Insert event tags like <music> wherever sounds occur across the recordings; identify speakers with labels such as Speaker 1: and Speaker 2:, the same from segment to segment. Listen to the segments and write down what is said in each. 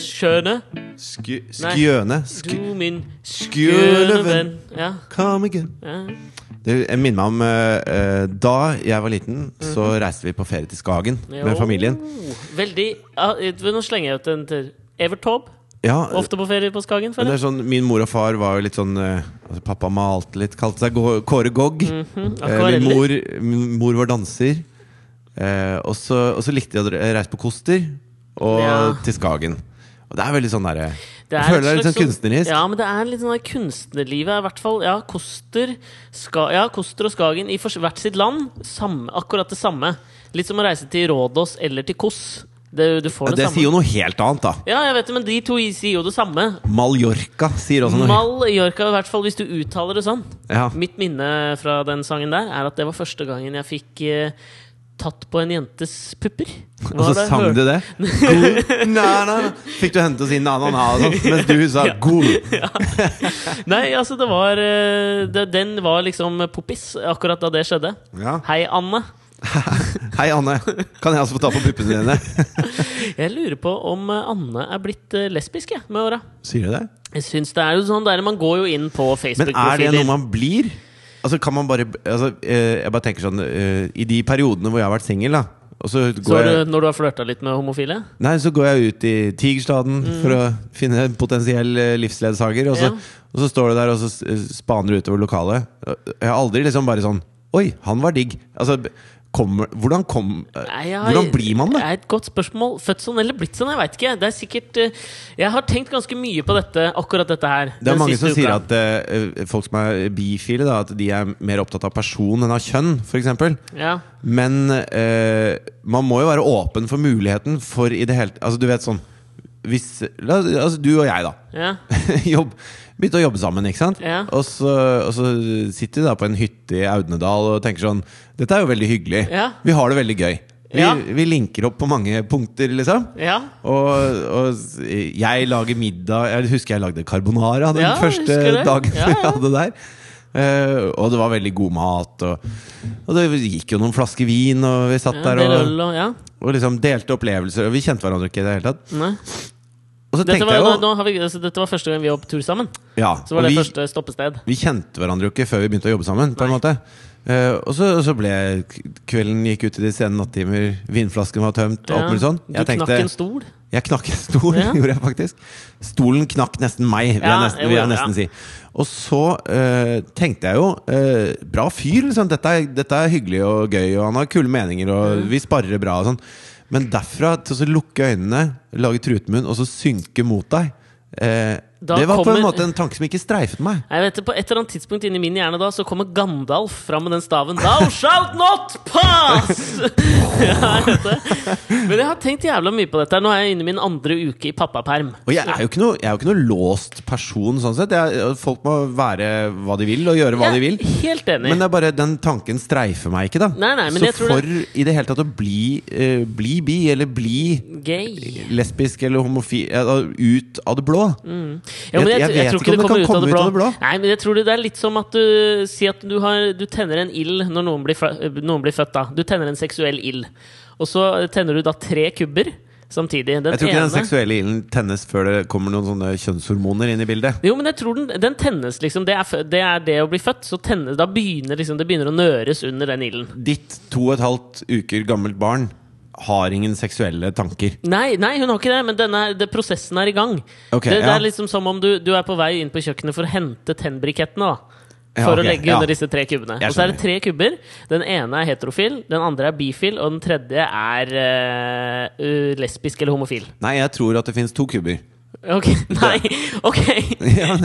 Speaker 1: Skjøne? Skjøne?
Speaker 2: Skjøne. Sk
Speaker 1: Du min
Speaker 2: skjøne
Speaker 1: venn. Ja.
Speaker 2: Come again.
Speaker 1: ja.
Speaker 2: Det jeg minner meg om eh, Da jeg var liten, så reiste vi på ferie til Skagen med familien.
Speaker 1: Veldig uh, Nå slenger jeg ut en til. Evert Taube.
Speaker 2: Ja,
Speaker 1: Ofte på ferie på Skagen.
Speaker 2: sånn, Min mor og far var jo litt sånn eh, altså Pappa malte litt, kalte seg Kåre Gogg.
Speaker 1: Mhm,
Speaker 2: Eh, min, mor, min mor var danser. Eh, og så likte jeg å reise på Koster og
Speaker 1: Ja.
Speaker 2: til Skagen. Og det er veldig sånn derre
Speaker 1: Det
Speaker 2: Jeg
Speaker 1: er
Speaker 2: føler
Speaker 1: et
Speaker 2: det er litt sånn kunstnerisk.
Speaker 1: Ja, men det er litt sånn der kunstnerlivet. I hvert fall, ja, Koster, ska, ja, Koster og Skagen i hvert sitt land. Samme, akkurat det samme. Litt som å reise til Rådås eller til Kos. Det, du får det,
Speaker 2: det sier jo noe helt annet, da.
Speaker 1: Ja, jeg vet det, men de to sier jo det samme.
Speaker 2: Mallorca sier også noe.
Speaker 1: Mallorca, i hvert fall hvis du uttaler det sånn.
Speaker 2: Ja.
Speaker 1: Mitt minne fra den sangen der er at det var første gangen jeg fikk eh, tatt på en jentes pupper. <laughs>
Speaker 2: Og så
Speaker 1: det-
Speaker 2: sang du det. Na, na, na. Fikk du hente oss inn na-na-na, og mens du sa
Speaker 1: Ja.
Speaker 2: god. <laughs>
Speaker 1: Nei, altså, det var eh, det, Den var liksom poppis akkurat da det skjedde.
Speaker 2: Ja.
Speaker 1: Hei, Anne. <laughs>
Speaker 2: Hei, Anne. Kan jeg også få ta på puppene dine?
Speaker 1: Jeg lurer på om eh, Anne er blitt eh, lesbisk jeg, med åra.
Speaker 2: Sier du det?
Speaker 1: Jeg synes det er jo sånn der Man går jo inn på
Speaker 2: Men er det noe man blir? Altså kan man bare altså, eh, Jeg bare tenker sånn eh, I de periodene hvor jeg har vært singel, da og så
Speaker 1: Så du,
Speaker 2: jeg,
Speaker 1: når du har flørta litt med homofile?
Speaker 2: nei, så går jeg ut i Tigerstaden
Speaker 1: Mm.
Speaker 2: for å finne en potensiell eh, livsledsager. Og så,
Speaker 1: Ja.
Speaker 2: og så står du der og så spaner du utover lokalet. Jeg har aldri liksom bare sånn Oi, han var digg. Altså, kommer, hvordan, kom,
Speaker 1: Nei, har-
Speaker 2: hvordan blir man det?
Speaker 1: Det er et godt spørsmål. Født sånn eller blitt sånn? Jeg veit ikke. Det er sikkert eh, Jeg har tenkt ganske mye på dette, akkurat dette her.
Speaker 2: Det er mange
Speaker 1: som
Speaker 2: som sier at uh, folk som er bifile, da, at de er mer opptatt av person enn av kjønn, f.eks.
Speaker 1: Ja.
Speaker 2: Men uh, man må jo være åpen for muligheten for i det hele Altså, du vet sånn hvis, la, altså Du og jeg, da.
Speaker 1: ja. <laughs>
Speaker 2: Jobb, begynte å jobbe sammen, ikke sant?
Speaker 1: Ja.
Speaker 2: Og, så, og så sitter vi da på en hytte i Audnedal og tenker sånn Dette er jo veldig hyggelig.
Speaker 1: Ja.
Speaker 2: Vi har det veldig gøy. Vi,
Speaker 1: Ja.
Speaker 2: vi linker opp på mange punkter, liksom.
Speaker 1: ja.
Speaker 2: Og, og jeg lager middag Jeg husker jeg lagde carbonara den første dagen vi
Speaker 1: ja.
Speaker 2: hadde der. Uh, og det var veldig god mat. Og, og det gikk jo noen flasker vin, og vi satt
Speaker 1: ja
Speaker 2: der og,
Speaker 1: og Ja.
Speaker 2: og liksom delte opplevelser. Og vi kjente hverandre ikke i det hele tatt.
Speaker 1: Nei. Dette var,
Speaker 2: jeg jo
Speaker 1: nå vi, altså, dette var første gang vi var på tur sammen.
Speaker 2: ja,
Speaker 1: Så var det
Speaker 2: vi,
Speaker 1: første stoppested.
Speaker 2: vi kjente hverandre jo ikke før vi begynte å jobbe sammen. På en
Speaker 1: Nei.
Speaker 2: måte uh, og, så, og så ble kvelden gikk ut i de sene nattimer, vinflasken var tømt, og alt mulig sånn.
Speaker 1: Du knakk en stol.
Speaker 2: Jeg knakk en stol, <laughs>
Speaker 1: Ja.
Speaker 2: gjorde jeg faktisk. Stolen knakk nesten meg, vil jeg nesten, vil jeg
Speaker 1: ja.
Speaker 2: nesten si. Og så uh, tenkte jeg jo uh, Bra fyr, liksom. Dette er, dette er hyggelig og gøy, og han har kule meninger, og vi sparrer bra og sånn. Men derfra til å lukke øynene, lage trutemunn, og så synke mot deg eh,
Speaker 1: Da
Speaker 2: Det var på en måte en tanke som ikke streifet meg.
Speaker 1: Jeg vet På et eller annet tidspunkt inni min hjerne da Så kommer Gandalf fram med den staven Thou shalt not pass! <laughs> ja, jeg vet det. Men jeg har tenkt jævla mye på dette. Nå er jeg inne i min andre uke i pappaperm.
Speaker 2: Og jeg er jo ikke noe, jeg jo ikke noe låst person, sånn sett. Jeg, folk må være hva de vil, og gjøre hva de vil.
Speaker 1: Helt enig.
Speaker 2: Men det er bare den tanken streifer meg ikke, da.
Speaker 1: Nei, nei, men
Speaker 2: så
Speaker 1: jeg
Speaker 2: for i det hele tatt å bli, uh, bli bi, eller bli
Speaker 1: Gay.
Speaker 2: lesbisk eller homofil uh, ut av det blå
Speaker 1: Ja,
Speaker 2: Jeg-
Speaker 1: jeg,
Speaker 2: jeg
Speaker 1: jeg, tror
Speaker 2: ikke
Speaker 1: det
Speaker 2: om det
Speaker 1: kommer
Speaker 2: kan
Speaker 1: ut av det blå.
Speaker 2: ut av det blå.
Speaker 1: Nei, men jeg tror det, det er litt som at du sier at du, har, du tenner en ild når noen blir, noen blir født. da Du tenner en seksuell ild. Og så tenner du da tre kubber samtidig. Den
Speaker 2: Jeg tror ikke den seksuelle ilden tennes før det kommer noen sånne kjønnshormoner inn i bildet.
Speaker 1: Jo, men jeg tror den, den tennes, liksom. Det er, det er det å bli født. Så tennes, da begynner liksom, det begynner å nøres under den ilden.
Speaker 2: Ditt to og et halvt uker gammelt barn har ingen seksuelle tanker.
Speaker 1: Nei, nei, hun har ikke det, men denne, det, prosessen er i gang.
Speaker 2: Okay,
Speaker 1: det, det
Speaker 2: ja.
Speaker 1: er liksom som om du, du er på vei inn på kjøkkenet for å hente tennbrikettene. da
Speaker 2: Ja,
Speaker 1: For å legge
Speaker 2: ja.
Speaker 1: under disse tre kubbene. Og så er det tre kubber. Den ene er heterofil, den andre er bifil, og den tredje er uh, lesbisk eller homofil.
Speaker 2: Nei, jeg tror at det fins to kubber.
Speaker 1: Ok, <laughs> Nei, ok! <laughs>
Speaker 2: ja,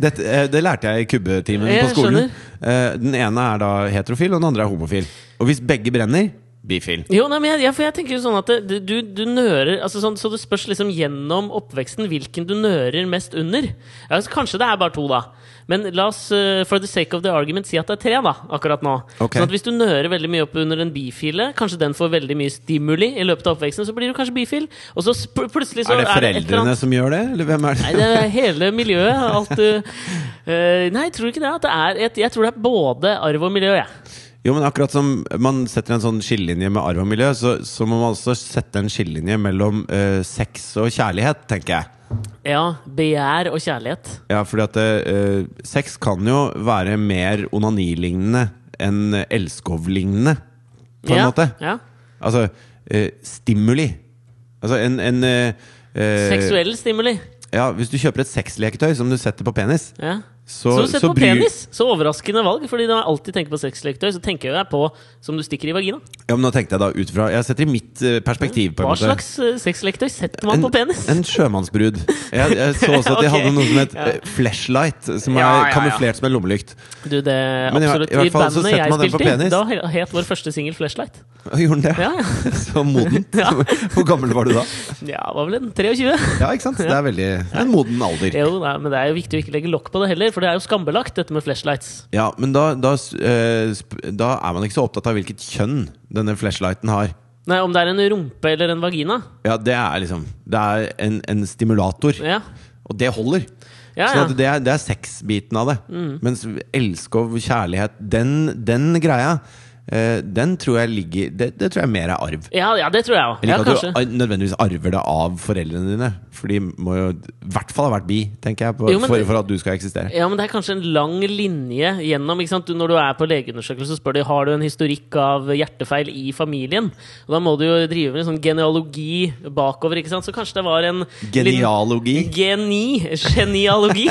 Speaker 2: dette, eh, det lærte jeg i kubbetimen på skolen.
Speaker 1: skjønner.
Speaker 2: Eh, Den ene er da heterofil, og den andre er homofil. Og hvis begge brenner bifil.
Speaker 1: Jo, nei, men jeg, ja, for jeg tenker jo sånn at det, du, du nører altså sånn, Så det spørs liksom gjennom oppveksten hvilken du nører mest under. Ja, altså, kanskje det er bare to, da. Men la oss, uh, for the sake of the argument, si at det er tre da, akkurat nå.
Speaker 2: Okay.
Speaker 1: Sånn at Hvis du nører veldig mye opp under en bifile, kanskje den får veldig mye stimuli i løpet av oppveksten, så blir du kanskje bifil. Og så plutselig så
Speaker 2: Er det
Speaker 1: foreldrene er
Speaker 2: foreldrene som gjør det, eller hvem er det?
Speaker 1: Nei, det er hele miljøet. Alt du uh, Nei, jeg tror ikke det. Det er et, jeg tror det er både arv og miljø, jeg.
Speaker 2: Jo, men akkurat som man setter en sånn skillelinje med arv og miljø, så, så må man også sette en skillelinje mellom eh, sex og kjærlighet, tenker jeg.
Speaker 1: Ja, begjær og kjærlighet.
Speaker 2: Ja, fordi at eh, sex kan jo være mer onanilignende enn elskovlignende, på en
Speaker 1: ja,
Speaker 2: måte.
Speaker 1: Ja.
Speaker 2: Altså eh, stimuli. Altså en, en eh, eh,
Speaker 1: Seksuell stimuli.
Speaker 2: Ja, hvis du kjøper et sexleketøy som du setter på penis,
Speaker 1: Ja.
Speaker 2: Så,
Speaker 1: Så
Speaker 2: sett
Speaker 1: på penis! Så overraskende valg. Fordi når jeg alltid tenker på sexleketøy, så tenker jeg på som du stikker i vagina.
Speaker 2: Ja, men nå tenkte jeg da ut fra Jeg setter i mitt eh, perspektiv. på en
Speaker 1: Hva slags eh, sexleketøy setter man
Speaker 2: en,
Speaker 1: på penis?
Speaker 2: En sjømannsbrud. Jeg, jeg så også at de <laughs>
Speaker 1: okay.
Speaker 2: hadde noe som het
Speaker 1: Ja.
Speaker 2: eh, flashlight, som
Speaker 1: Ja,
Speaker 2: er
Speaker 1: ja.
Speaker 2: kamuflert som en lommelykt.
Speaker 1: Du, det
Speaker 2: Men i
Speaker 1: absolutt
Speaker 2: i så
Speaker 1: bandet
Speaker 2: setter
Speaker 1: jeg
Speaker 2: man den på
Speaker 1: spilte i,
Speaker 2: penis.
Speaker 1: da het vår første singel Flashlight. <laughs>
Speaker 2: Gjorde den det?
Speaker 1: Ja, ja. <laughs>
Speaker 2: Så modent.
Speaker 1: Ja.
Speaker 2: Hvor gammel var du da?
Speaker 1: ja, var vel en 23?
Speaker 2: Ja, ikke sant? Det er veldig det er en moden alder.
Speaker 1: Jo, nei, men det er jo viktig å ikke legge lokk på det heller, for det er jo skambelagt, dette med flashlights.
Speaker 2: Ja, men da, da, eh, da er man ikke så opptatt av hvilket kjønn denne flashlighten har.
Speaker 1: Nei, Om det er en rumpe eller en vagina.
Speaker 2: Ja, det er liksom Det er en, en stimulator.
Speaker 1: Ja,
Speaker 2: Og det holder.
Speaker 1: ja,
Speaker 2: Så
Speaker 1: ja.
Speaker 2: Så det er, det er sexbiten av det. Mens elskov, kjærlighet, den, den greia, den tror jeg ligger det, det tror jeg mer er arv.
Speaker 1: ja, ja det tror jeg òg. Ja, kanskje.
Speaker 2: at du nødvendigvis arver det av foreldrene dine. For de må jo i hvert fall ha vært bi, tenker jeg, på,
Speaker 1: Jo, men-
Speaker 2: for, for at du skal eksistere.
Speaker 1: Ja, men det er kanskje en lang linje gjennom ikke? Du, Når du er på legeundersøkelse, så spør de har du en historikk av hjertefeil i familien. Og Da må du jo drive med en sånn genealogi bakover. ikke sant? Så kanskje det var en
Speaker 2: Genialogi.
Speaker 1: Geni. Genialogi.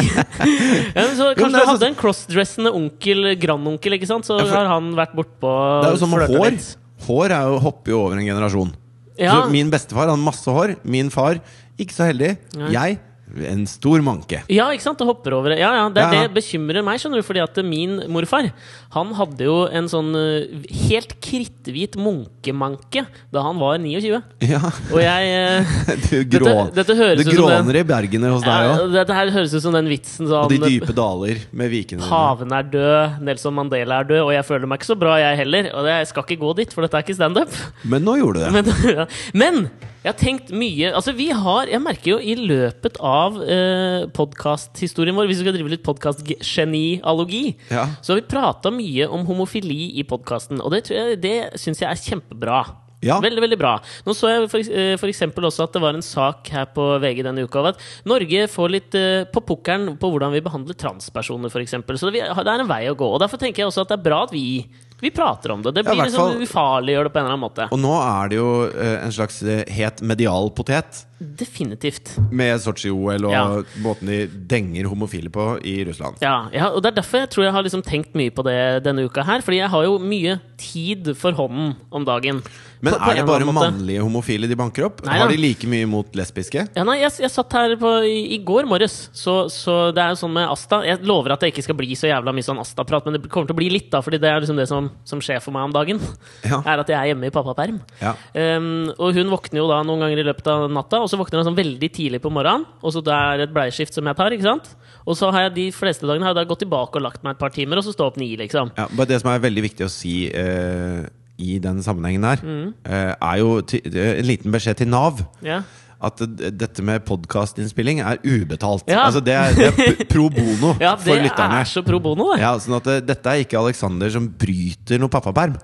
Speaker 1: <laughs> ja, så kanskje
Speaker 2: jo,
Speaker 1: du hadde en crossdressende onkel, grandonkel, ikke sant? så har han vært bortpå
Speaker 2: Det er jo som hår.
Speaker 1: litt.
Speaker 2: Hår er jo, hopper jo over en generasjon.
Speaker 1: Ja.
Speaker 2: Så min bestefar hadde masse hår. Min far ikke så heldig.
Speaker 1: Nei.
Speaker 2: Jeg en stor manke.
Speaker 1: Ja, ikke sant? Det hopper over. Ja, ja, det
Speaker 2: Ja, ja.
Speaker 1: det bekymrer meg, skjønner du. Fordi at min morfar Han hadde jo en sånn eh, helt kritthvit munkemanke da han var 29.
Speaker 2: Ja,
Speaker 1: Og jeg eh, <laughs>
Speaker 2: du grå,
Speaker 1: Dette- dette høres
Speaker 2: Det gråner i bergene hos deg
Speaker 1: ja,
Speaker 2: òg.
Speaker 1: Dette her høres ut som den vitsen
Speaker 2: Og de
Speaker 1: sånn
Speaker 2: dype daler med vikene.
Speaker 1: Paven er død, Nelson Mandela er død, og jeg føler meg ikke så bra, jeg heller. Og jeg skal ikke gå dit, for dette er ikke standup.
Speaker 2: Men nå gjorde du det.
Speaker 1: Men. <laughs> Men jeg har tenkt mye Altså vi har, Jeg merker jo i løpet av eh, podkasthistorien vår, hvis vi skal drive litt podkastgenialogi,
Speaker 2: Ja.
Speaker 1: så har vi prata mye om homofili i podkasten. Og det, jeg- det syns jeg er kjempebra.
Speaker 2: Ja.
Speaker 1: Veldig, veldig bra. Nå så jeg for, eh, for eksempel også at det var en sak her på VG denne uka av at Norge får litt uh, på pukkelen på hvordan vi behandler transpersoner, f.eks. Så det, vi- det er en vei å gå. Og Derfor tenker jeg også at det er bra at vi, vi prater om det. Det blir
Speaker 2: ja,
Speaker 1: liksom ufarliggjør det på en eller annen måte.
Speaker 2: Og nå er det jo eh, en slags eh, het medial potet
Speaker 1: Definitivt.
Speaker 2: med Sotsji-OL og
Speaker 1: Ja.
Speaker 2: måten de denger homofile på i Russland.
Speaker 1: Ja, ja, og Det er derfor jeg tror jeg har liksom tenkt mye på det denne uka her. Fordi jeg har jo mye tid for hånden om dagen.
Speaker 2: Men
Speaker 1: På- på
Speaker 2: er det bare mannlige homofile de banker opp?
Speaker 1: Nei,
Speaker 2: Har de like mye mot lesbiske?
Speaker 1: Ja, nei, jeg, jeg satt her på, i, i går morges, så, så det er jo sånn med Asta Jeg lover at det ikke skal bli så jævla mye sånn Asta-prat, men det kommer til å bli litt, da, fordi det er liksom det som, som skjer for meg om dagen.
Speaker 2: Ja.
Speaker 1: Er at jeg er hjemme i pappaperm.
Speaker 2: Ja.
Speaker 1: Um, og hun våkner jo da noen ganger i løpet av natta, og så våkner jeg sånn veldig tidlig på morgenen. Og så det er et bleieskift som jeg tar, ikke sant? Og så har jeg de fleste dagene har jeg da gått tilbake og lagt meg et par timer, og så stå opp ni, liksom.
Speaker 2: Ja, bare Det som er veldig viktig å si eh, i den sammenhengen her,
Speaker 1: Mm.
Speaker 2: eh, er jo eh, en liten beskjed til Nav.
Speaker 1: Yeah
Speaker 2: At dette med podkastinnspilling er ubetalt.
Speaker 1: Ja.
Speaker 2: Altså det er, det er pro bono <laughs>
Speaker 1: ja,
Speaker 2: for lytterne.
Speaker 1: er så pro bono, det.
Speaker 2: Ja, sånn at det, Dette er ikke Alexander som bryter noe pappaperm.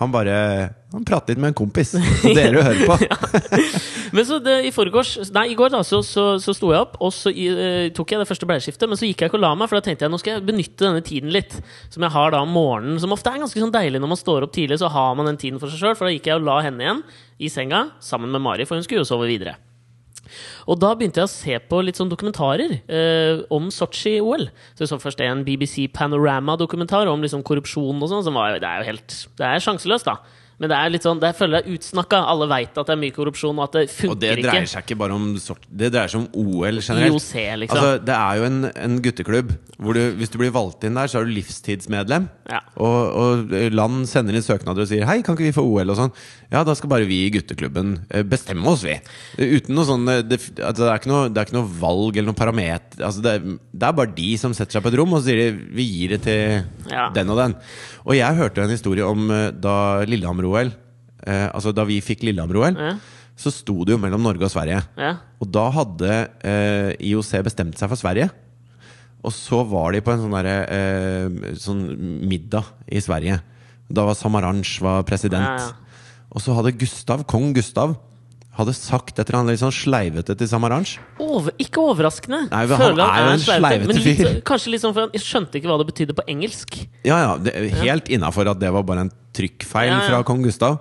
Speaker 2: Han bare Han prater litt med en kompis, <laughs> og dere hører på.
Speaker 1: Men så det, i forgårs Nei, i går da, så, så, så sto jeg opp, og så i, eh, tok jeg det første bleieskiftet. Men så gikk jeg ikke og la meg, for da tenkte jeg nå skal jeg benytte denne tiden litt. Som jeg har da om morgenen, som ofte er ganske sånn deilig når man står opp tidlig. Så har man den tiden for seg sjøl. For da gikk jeg og la henne igjen i senga sammen med Mari, for hun skulle jo sove videre. Og da begynte jeg å se på litt sånn dokumentarer eh, om Sotsji-OL. Så jeg så først en BBC Panorama-dokumentar om liksom korrupsjon og sånn. Det er jo helt Det er sjanseløst, da. Men det er litt sånn, det føler jeg er utsnakka. Alle veit at det er mye korrupsjon, og at det funker
Speaker 2: Og det dreier seg ikke bare om sort, Det dreier seg om OL generelt.
Speaker 1: IOC, liksom.
Speaker 2: Altså, det er jo en, en gutteklubb hvor du, hvis du blir valgt inn der, så er du livstidsmedlem.
Speaker 1: Ja.
Speaker 2: Og, og land sender inn søknader og sier 'hei, kan ikke vi få OL?' og sånn. Ja, da skal bare vi i gutteklubben eh, bestemme oss, vi. Uten noe sånn eh, det, altså, det, er ikke noe, det er ikke noe valg eller noe parameter. Altså, det, det er bare de som setter seg på et rom og så sier de, 'vi gir det til
Speaker 1: Ja.
Speaker 2: den og den'. Og jeg hørte en historie om da da Lillehammer-OL eh, Altså da vi fikk Lillehammer-OL,
Speaker 1: Ja.
Speaker 2: så sto det jo mellom Norge og Sverige.
Speaker 1: Ja.
Speaker 2: Og da hadde eh, IOC bestemt seg for Sverige. Og så var de på en sånn, der, eh, sånn middag i Sverige. Da var Samaranch var president. Og så hadde Gustav, kong Gustav hadde sagt et eller annet litt sånn sleivete til Samaranch.
Speaker 1: Over, ikke overraskende.
Speaker 2: Nei, men
Speaker 1: Føler
Speaker 2: han er jo en sleivete
Speaker 1: men litt,
Speaker 2: fyr. <laughs>
Speaker 1: Kanskje litt sånn for han skjønte ikke hva det betydde på engelsk.
Speaker 2: Ja, ja, det Helt Helt innafor at det var bare en trykkfeil
Speaker 1: Ja, ja.
Speaker 2: fra kong Gustav.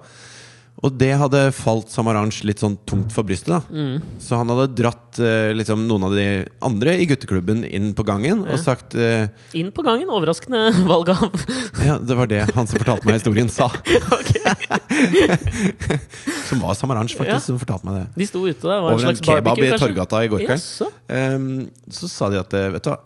Speaker 2: Og det hadde falt Samaranch litt sånn tungt for brystet. da
Speaker 1: Mm.
Speaker 2: Så han hadde dratt eh, liksom, noen av de andre i gutteklubben inn på gangen og sagt eh,
Speaker 1: Inn på gangen. Overraskende <laughs> valg av <laughs>
Speaker 2: Ja, det var det han som fortalte meg historien, sa. <laughs> som var Samaranch, faktisk,
Speaker 1: Ja.
Speaker 2: som fortalte meg det.
Speaker 1: De sto ute der. Var
Speaker 2: Over en
Speaker 1: slags
Speaker 2: kebab
Speaker 1: barbecue,
Speaker 2: i? Torgata i går kveld.
Speaker 1: Yes,
Speaker 2: så. Um, så sa de at eh, vet du hva,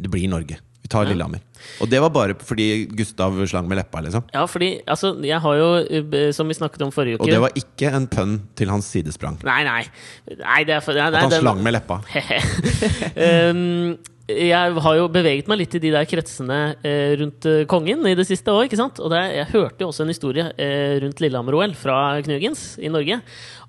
Speaker 2: det blir Norge. Vi tar Lillehammer. Og det var bare fordi Gustav slang med leppa, liksom.
Speaker 1: Ja, fordi altså, jeg har jo, eh, som vi snakket om forrige uke
Speaker 2: Og det var ikke en pønn til hans sidesprang.
Speaker 1: Nei, nei. nei det er for, nei,
Speaker 2: At han
Speaker 1: den-
Speaker 2: slang med leppa.
Speaker 1: um, <laughs> jeg har jo beveget meg litt i de der kretsene eh, rundt eh, kongen i det siste òg. Og det, jeg hørte jo også en historie eh, rundt Lillehammer-OL fra Knugens i Norge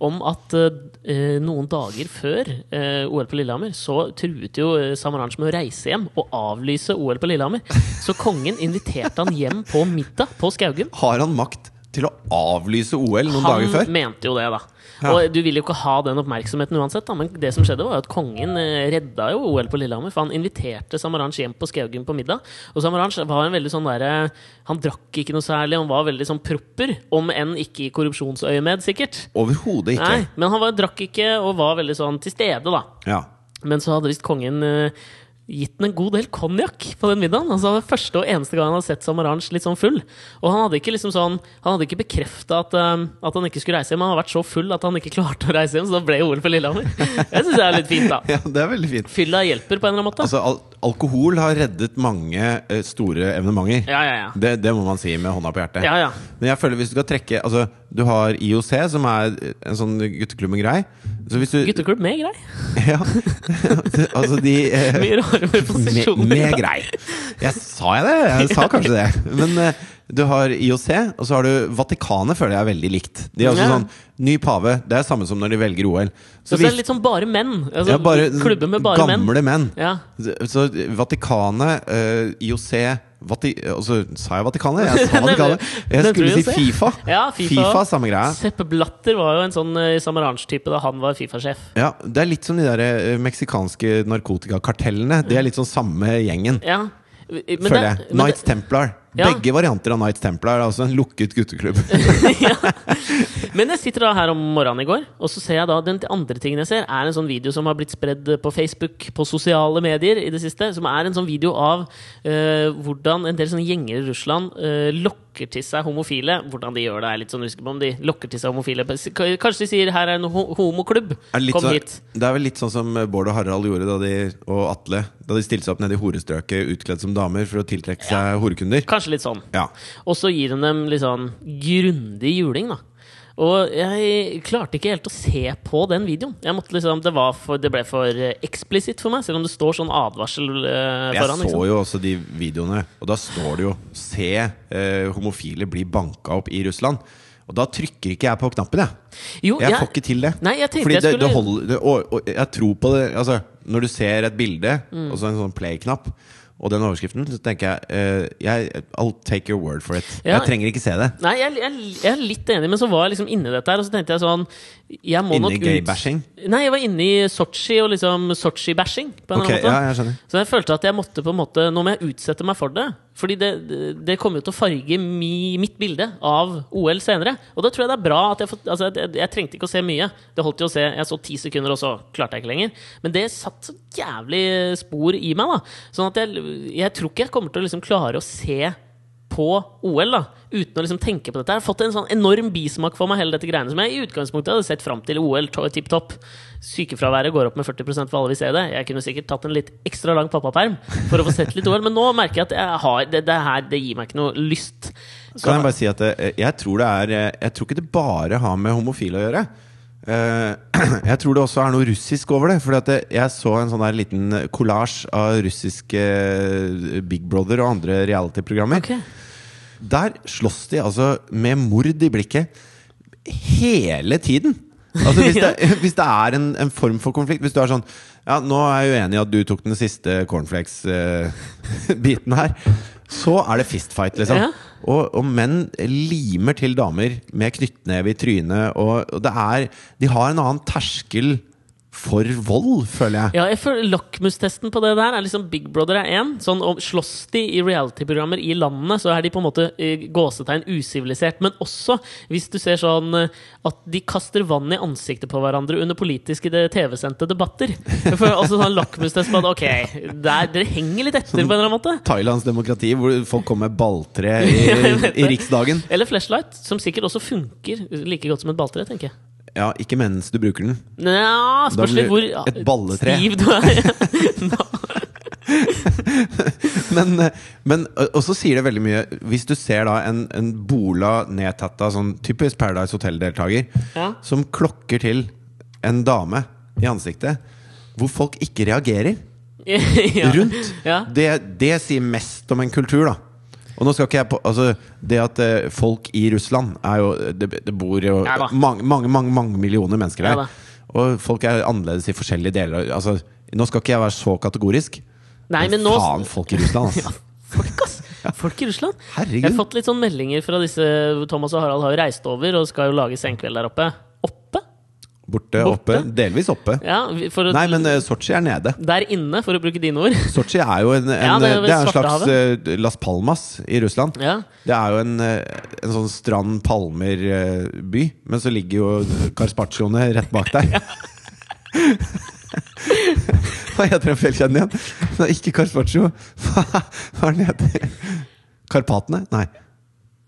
Speaker 1: om at eh, noen dager før eh, OL på Lillehammer så truet jo eh, Samaranch med å reise hjem og avlyse OL på Lillehammer. Så kongen inviterte han hjem på middag på Skaugum.
Speaker 2: Har han makt til å avlyse OL noen
Speaker 1: Han
Speaker 2: dager før?
Speaker 1: Han mente jo det, da.
Speaker 2: Ja.
Speaker 1: Og du vil jo ikke ha den oppmerksomheten uansett, da. Men det som skjedde, var at kongen eh, redda jo OL på Lillehammer. For han inviterte Samaranch hjem på Skaugum på middag. Og Samaranch var en veldig sånn derre Han drakk ikke noe særlig, han var veldig sånn propper. Om enn ikke i korrupsjonsøyemed, sikkert.
Speaker 2: Overhodet ikke.
Speaker 1: Nei, men han var, drakk ikke og var veldig sånn til stede, da.
Speaker 2: Ja.
Speaker 1: Men så hadde visst kongen eh, gitt den en god del konjakk på den middagen. Altså, det første og eneste gang han hadde sett Samaranch litt sånn full. Og han hadde ikke liksom sånn Han hadde ikke bekrefta at, eh, at han ikke skulle reise hjem. Han har vært så full at han ikke klarte å reise hjem, så da ble OL for Lillehammer. Det syns jeg er litt fint, da. <laughs>
Speaker 2: ja, det er veldig fint.
Speaker 1: Fylla hjelper på en eller annen måte.
Speaker 2: Altså, al alkohol har reddet mange eh, store evenementer.
Speaker 1: Ja, ja, ja.
Speaker 2: Det, det må man si med hånda på hjertet.
Speaker 1: Ja, ja.
Speaker 2: Men jeg føler hvis du skal trekke Altså, du har IOC, som er en sånn gutteklubb med grei. Så du
Speaker 1: Gutteklubb med grei. <laughs>
Speaker 2: Ja. <laughs> altså, de eh,
Speaker 1: Mye rare <laughs> posisjoner.
Speaker 2: med grei. Jeg sa jeg det? Jeg sa kanskje det. Men eh, du har IOC, og så har du Vatikanet, føler jeg er veldig likt. De er også
Speaker 1: Ja.
Speaker 2: sånn Ny pave. Det er samme som når de velger OL.
Speaker 1: Så det er litt sånn bare menn. Altså,
Speaker 2: ja, bare
Speaker 1: klubber med bare menn.
Speaker 2: gamle menn.
Speaker 1: Ja.
Speaker 2: Så Vatikanet, eh, IOC Vati Og så sa jeg Vatikanet? Jeg sa <laughs> Vatikanet. Jeg skulle si Fifa.
Speaker 1: Ja, FIFA.
Speaker 2: samme greia.
Speaker 1: Sepp Blatter var jo en sånn uh, Samaranch-type da han var Fifa-sjef.
Speaker 2: Ja, Det er litt som de der eh, meksikanske narkotikakartellene. Det er litt sånn samme gjengen,
Speaker 1: Ja. Men
Speaker 2: føler
Speaker 1: det-
Speaker 2: jeg.
Speaker 1: det-
Speaker 2: Knights Templar.
Speaker 1: Ja.
Speaker 2: Begge varianter av Night Templar er altså en lukket gutteklubb. <laughs>
Speaker 1: ja. Men jeg sitter da her om morgenen i går, og så ser jeg da den andre tingen jeg ser, er en sånn video som har blitt spredd på Facebook, på sosiale medier i det siste. Som er en sånn video av uh, hvordan en del sånne gjenger i Russland uh, lokker til seg homofile. Hvordan de gjør det, er litt sånn usikker på om de lokker til seg homofile. Kanskje de sier 'her er en homoklubb', kom
Speaker 2: sånn-
Speaker 1: hit.
Speaker 2: Det er vel litt sånn som Bård og Harald gjorde da de, og Atle da de stilte seg opp nede i horestrøket utkledd som damer for å tiltrekke seg horekunder.
Speaker 1: Kanskje litt sånn.
Speaker 2: Ja.
Speaker 1: Og så gir hun dem litt sånn grundig juling, da. Og jeg klarte ikke helt å se på den videoen. Jeg måtte liksom, Det, var for, det ble for eh, eksplisitt for meg, selv om det står sånn advarsel eh,
Speaker 2: Jeg
Speaker 1: foran.
Speaker 2: så
Speaker 1: Liksom.
Speaker 2: jo også de videoene, og da står det jo 'Se eh, homofile bli banka opp i Russland'. Og da trykker ikke jeg på knappen, jeg.
Speaker 1: Jo,
Speaker 2: Jeg
Speaker 1: jeg-
Speaker 2: får ikke til det.
Speaker 1: Nei, jeg
Speaker 2: Fordi
Speaker 1: jeg
Speaker 2: det, det holder, det, og, og jeg tror på det altså, Når du ser et bilde,
Speaker 1: Mm.
Speaker 2: og så en sånn play-knapp, og den overskriften, så tenker jeg, uh, jeg I'll take your word for it.
Speaker 1: Ja.
Speaker 2: Jeg trenger ikke se det.
Speaker 1: Nei, jeg, jeg, jeg er litt enig, men så var jeg liksom inni dette her, og så tenkte jeg sånn jeg må nok ut-
Speaker 2: gay-bashing?
Speaker 1: Nei, jeg var inne i Sotsji og liksom Sotsji-bashing. på en
Speaker 2: Ok,
Speaker 1: eller annen måte.
Speaker 2: ja, jeg skjønner.
Speaker 1: Så jeg følte at jeg måtte på en måte Nå må jeg utsette meg for det. Fordi det, det, kommer jo til å farge mi, mitt bilde av OL senere. Og da tror jeg det er bra at jeg Altså, jeg, jeg trengte ikke å se mye. Det holdt jo å se Jeg så ti sekunder, og så klarte jeg ikke lenger. Men det satt så jævlig spor i meg, da. Sånn at jeg, jeg tror ikke jeg kommer til å liksom klare å se på OL da uten å liksom tenke på dette. Jeg har fått en sånn enorm bismak for meg, hele dette greiene som jeg i utgangspunktet hadde sett fram til OL. Tipp topp. Sykefraværet går opp med 40 for alle vil se det. Jeg kunne sikkert tatt en litt ekstra lang pappaperm for å få sett litt OL, men nå merker jeg at jeg har, det, det her det gir meg ikke noe lyst. Så,
Speaker 2: Kan jeg bare si at eh, jeg tror det er eh, Jeg tror ikke det bare har med homofile å gjøre. Eh, <clears throat> jeg tror det også er noe russisk over det. Fordi jeg så en sånn der liten kollasj av russiske Big Brother og andre reality-programmer.
Speaker 1: Ok.
Speaker 2: Der slåss de altså med mord i blikket hele tiden. Altså hvis, <laughs> det, <laughs> hvis det er en, en form for konflikt Hvis du er sånn Ja, nå er jeg uenig i at du tok den siste cornflakes-biten <laughs> her. Så er det fistfight, liksom.
Speaker 1: Ja.
Speaker 2: Og, og menn limer til damer med knyttneve i trynet, og, og det er De har en annen terskel for vold, føler jeg.
Speaker 1: Ja, jeg føler Lakmustesten på det der er liksom Big Brother er én. Sånn, slåss de i reality-programmer i landene, så er de på en måte eh, gåsetegn usivilisert. Men også hvis du ser sånn eh, at de kaster vann i ansiktet på hverandre under politiske TV-sendte debatter. Føler altså sånn lakmustest på at ok, der, dere henger litt etter på en eller annen måte.
Speaker 2: Thailands demokrati, hvor folk kommer med balltre i, <laughs> i. Riksdagen.
Speaker 1: Eller flashlight, som sikkert også funker like godt som et balltre, tenker jeg.
Speaker 2: Ja, ikke mens du bruker den.
Speaker 1: Nja, spørs litt hvor
Speaker 2: et balletre.
Speaker 1: stiv du er. <laughs>
Speaker 2: Men, men Og så sier det veldig mye Hvis du ser da en, en bola, nedtatta, sånn typisk Paradise Hotel-deltaker,
Speaker 1: Ja.
Speaker 2: som klokker til en dame i ansiktet, hvor folk ikke reagerer <laughs>
Speaker 1: ja.
Speaker 2: rundt,
Speaker 1: Ja.
Speaker 2: det, det sier mest om en kultur, da. Og nå skal ikke jeg på Altså, det at eh, folk i Russland er jo Det, det bor jo
Speaker 1: Ja da.
Speaker 2: mange, mange, mange, mange millioner mennesker
Speaker 1: Ja
Speaker 2: der.
Speaker 1: da.
Speaker 2: og folk er annerledes i forskjellige deler Altså, nå skal ikke jeg være så kategorisk.
Speaker 1: Nei, men nå
Speaker 2: faen, folk i Russland, <laughs> altså.
Speaker 1: Folk, ass! Folk i Russland. Jeg har fått litt sånn meldinger fra disse Thomas og Harald har jo reist over og skal jo lage senkveld der. Oppe?
Speaker 2: Borte,
Speaker 1: Borte?
Speaker 2: oppe. Delvis oppe.
Speaker 1: Ja, for å,
Speaker 2: Nei, men uh, Sotsji er nede.
Speaker 1: Der inne, for å bruke dine ord. <laughs>
Speaker 2: Sotsji er jo en, en,
Speaker 1: Ja, det er
Speaker 2: det er en slags
Speaker 1: Svartehavet.
Speaker 2: eh, Las Palmas i Russland.
Speaker 1: Ja.
Speaker 2: Det er jo en, eh, en sånn strand palmer-by, men så ligger jo Carpaccione rett bak der. Hva heter den fjellkjeden igjen? Det er ikke Carpaccio. Hva <laughs> hva er den heter? Karpatene? Nei.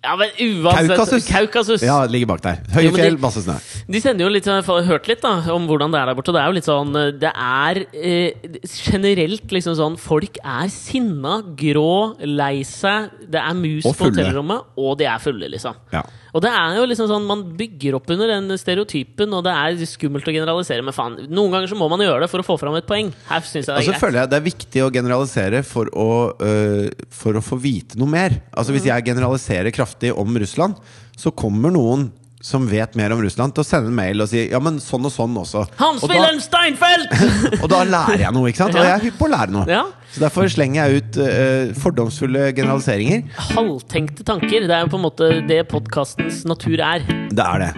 Speaker 1: Ja, men uansett
Speaker 2: Kaukasus.
Speaker 1: Kaukasus.
Speaker 2: Ja, det ligger bak der.
Speaker 1: Jo,
Speaker 2: Høye
Speaker 1: men
Speaker 2: fjell,
Speaker 1: de-
Speaker 2: masse snø.
Speaker 1: De sender jo litt Jeg har hørt litt da om hvordan det er der borte. Det er jo litt sånn Det er eh, generelt liksom sånn Folk er sinna, grå, lei seg. Det er mus på hotellrommet, og de er fulle, liksom.
Speaker 2: Ja.
Speaker 1: Og det er jo liksom sånn Man bygger opp under den stereotypen, og det er skummelt å generalisere. Men faen, noen ganger så må man gjøre det for å få fram et poeng. Her synes jeg det er greit.
Speaker 2: føler jeg det er viktig å generalisere for å, øh, for å få vite noe mer. Altså Hvis jeg generaliserer kraftig om Russland, så kommer noen som vet mer om Russland, til å sende en mail og si ja, men sånn og sånn også.
Speaker 1: Hans
Speaker 2: Og
Speaker 1: Wilhelm Steinfeld! <laughs>
Speaker 2: og da lærer jeg noe, ikke sant? Og jeg er hypp på å lære noe.
Speaker 1: ja.
Speaker 2: Så derfor slenger jeg ut uh, fordomsfulle generaliseringer.
Speaker 1: Halvtenkte tanker. Det er jo på en måte det podkastens natur er.
Speaker 2: Det er det.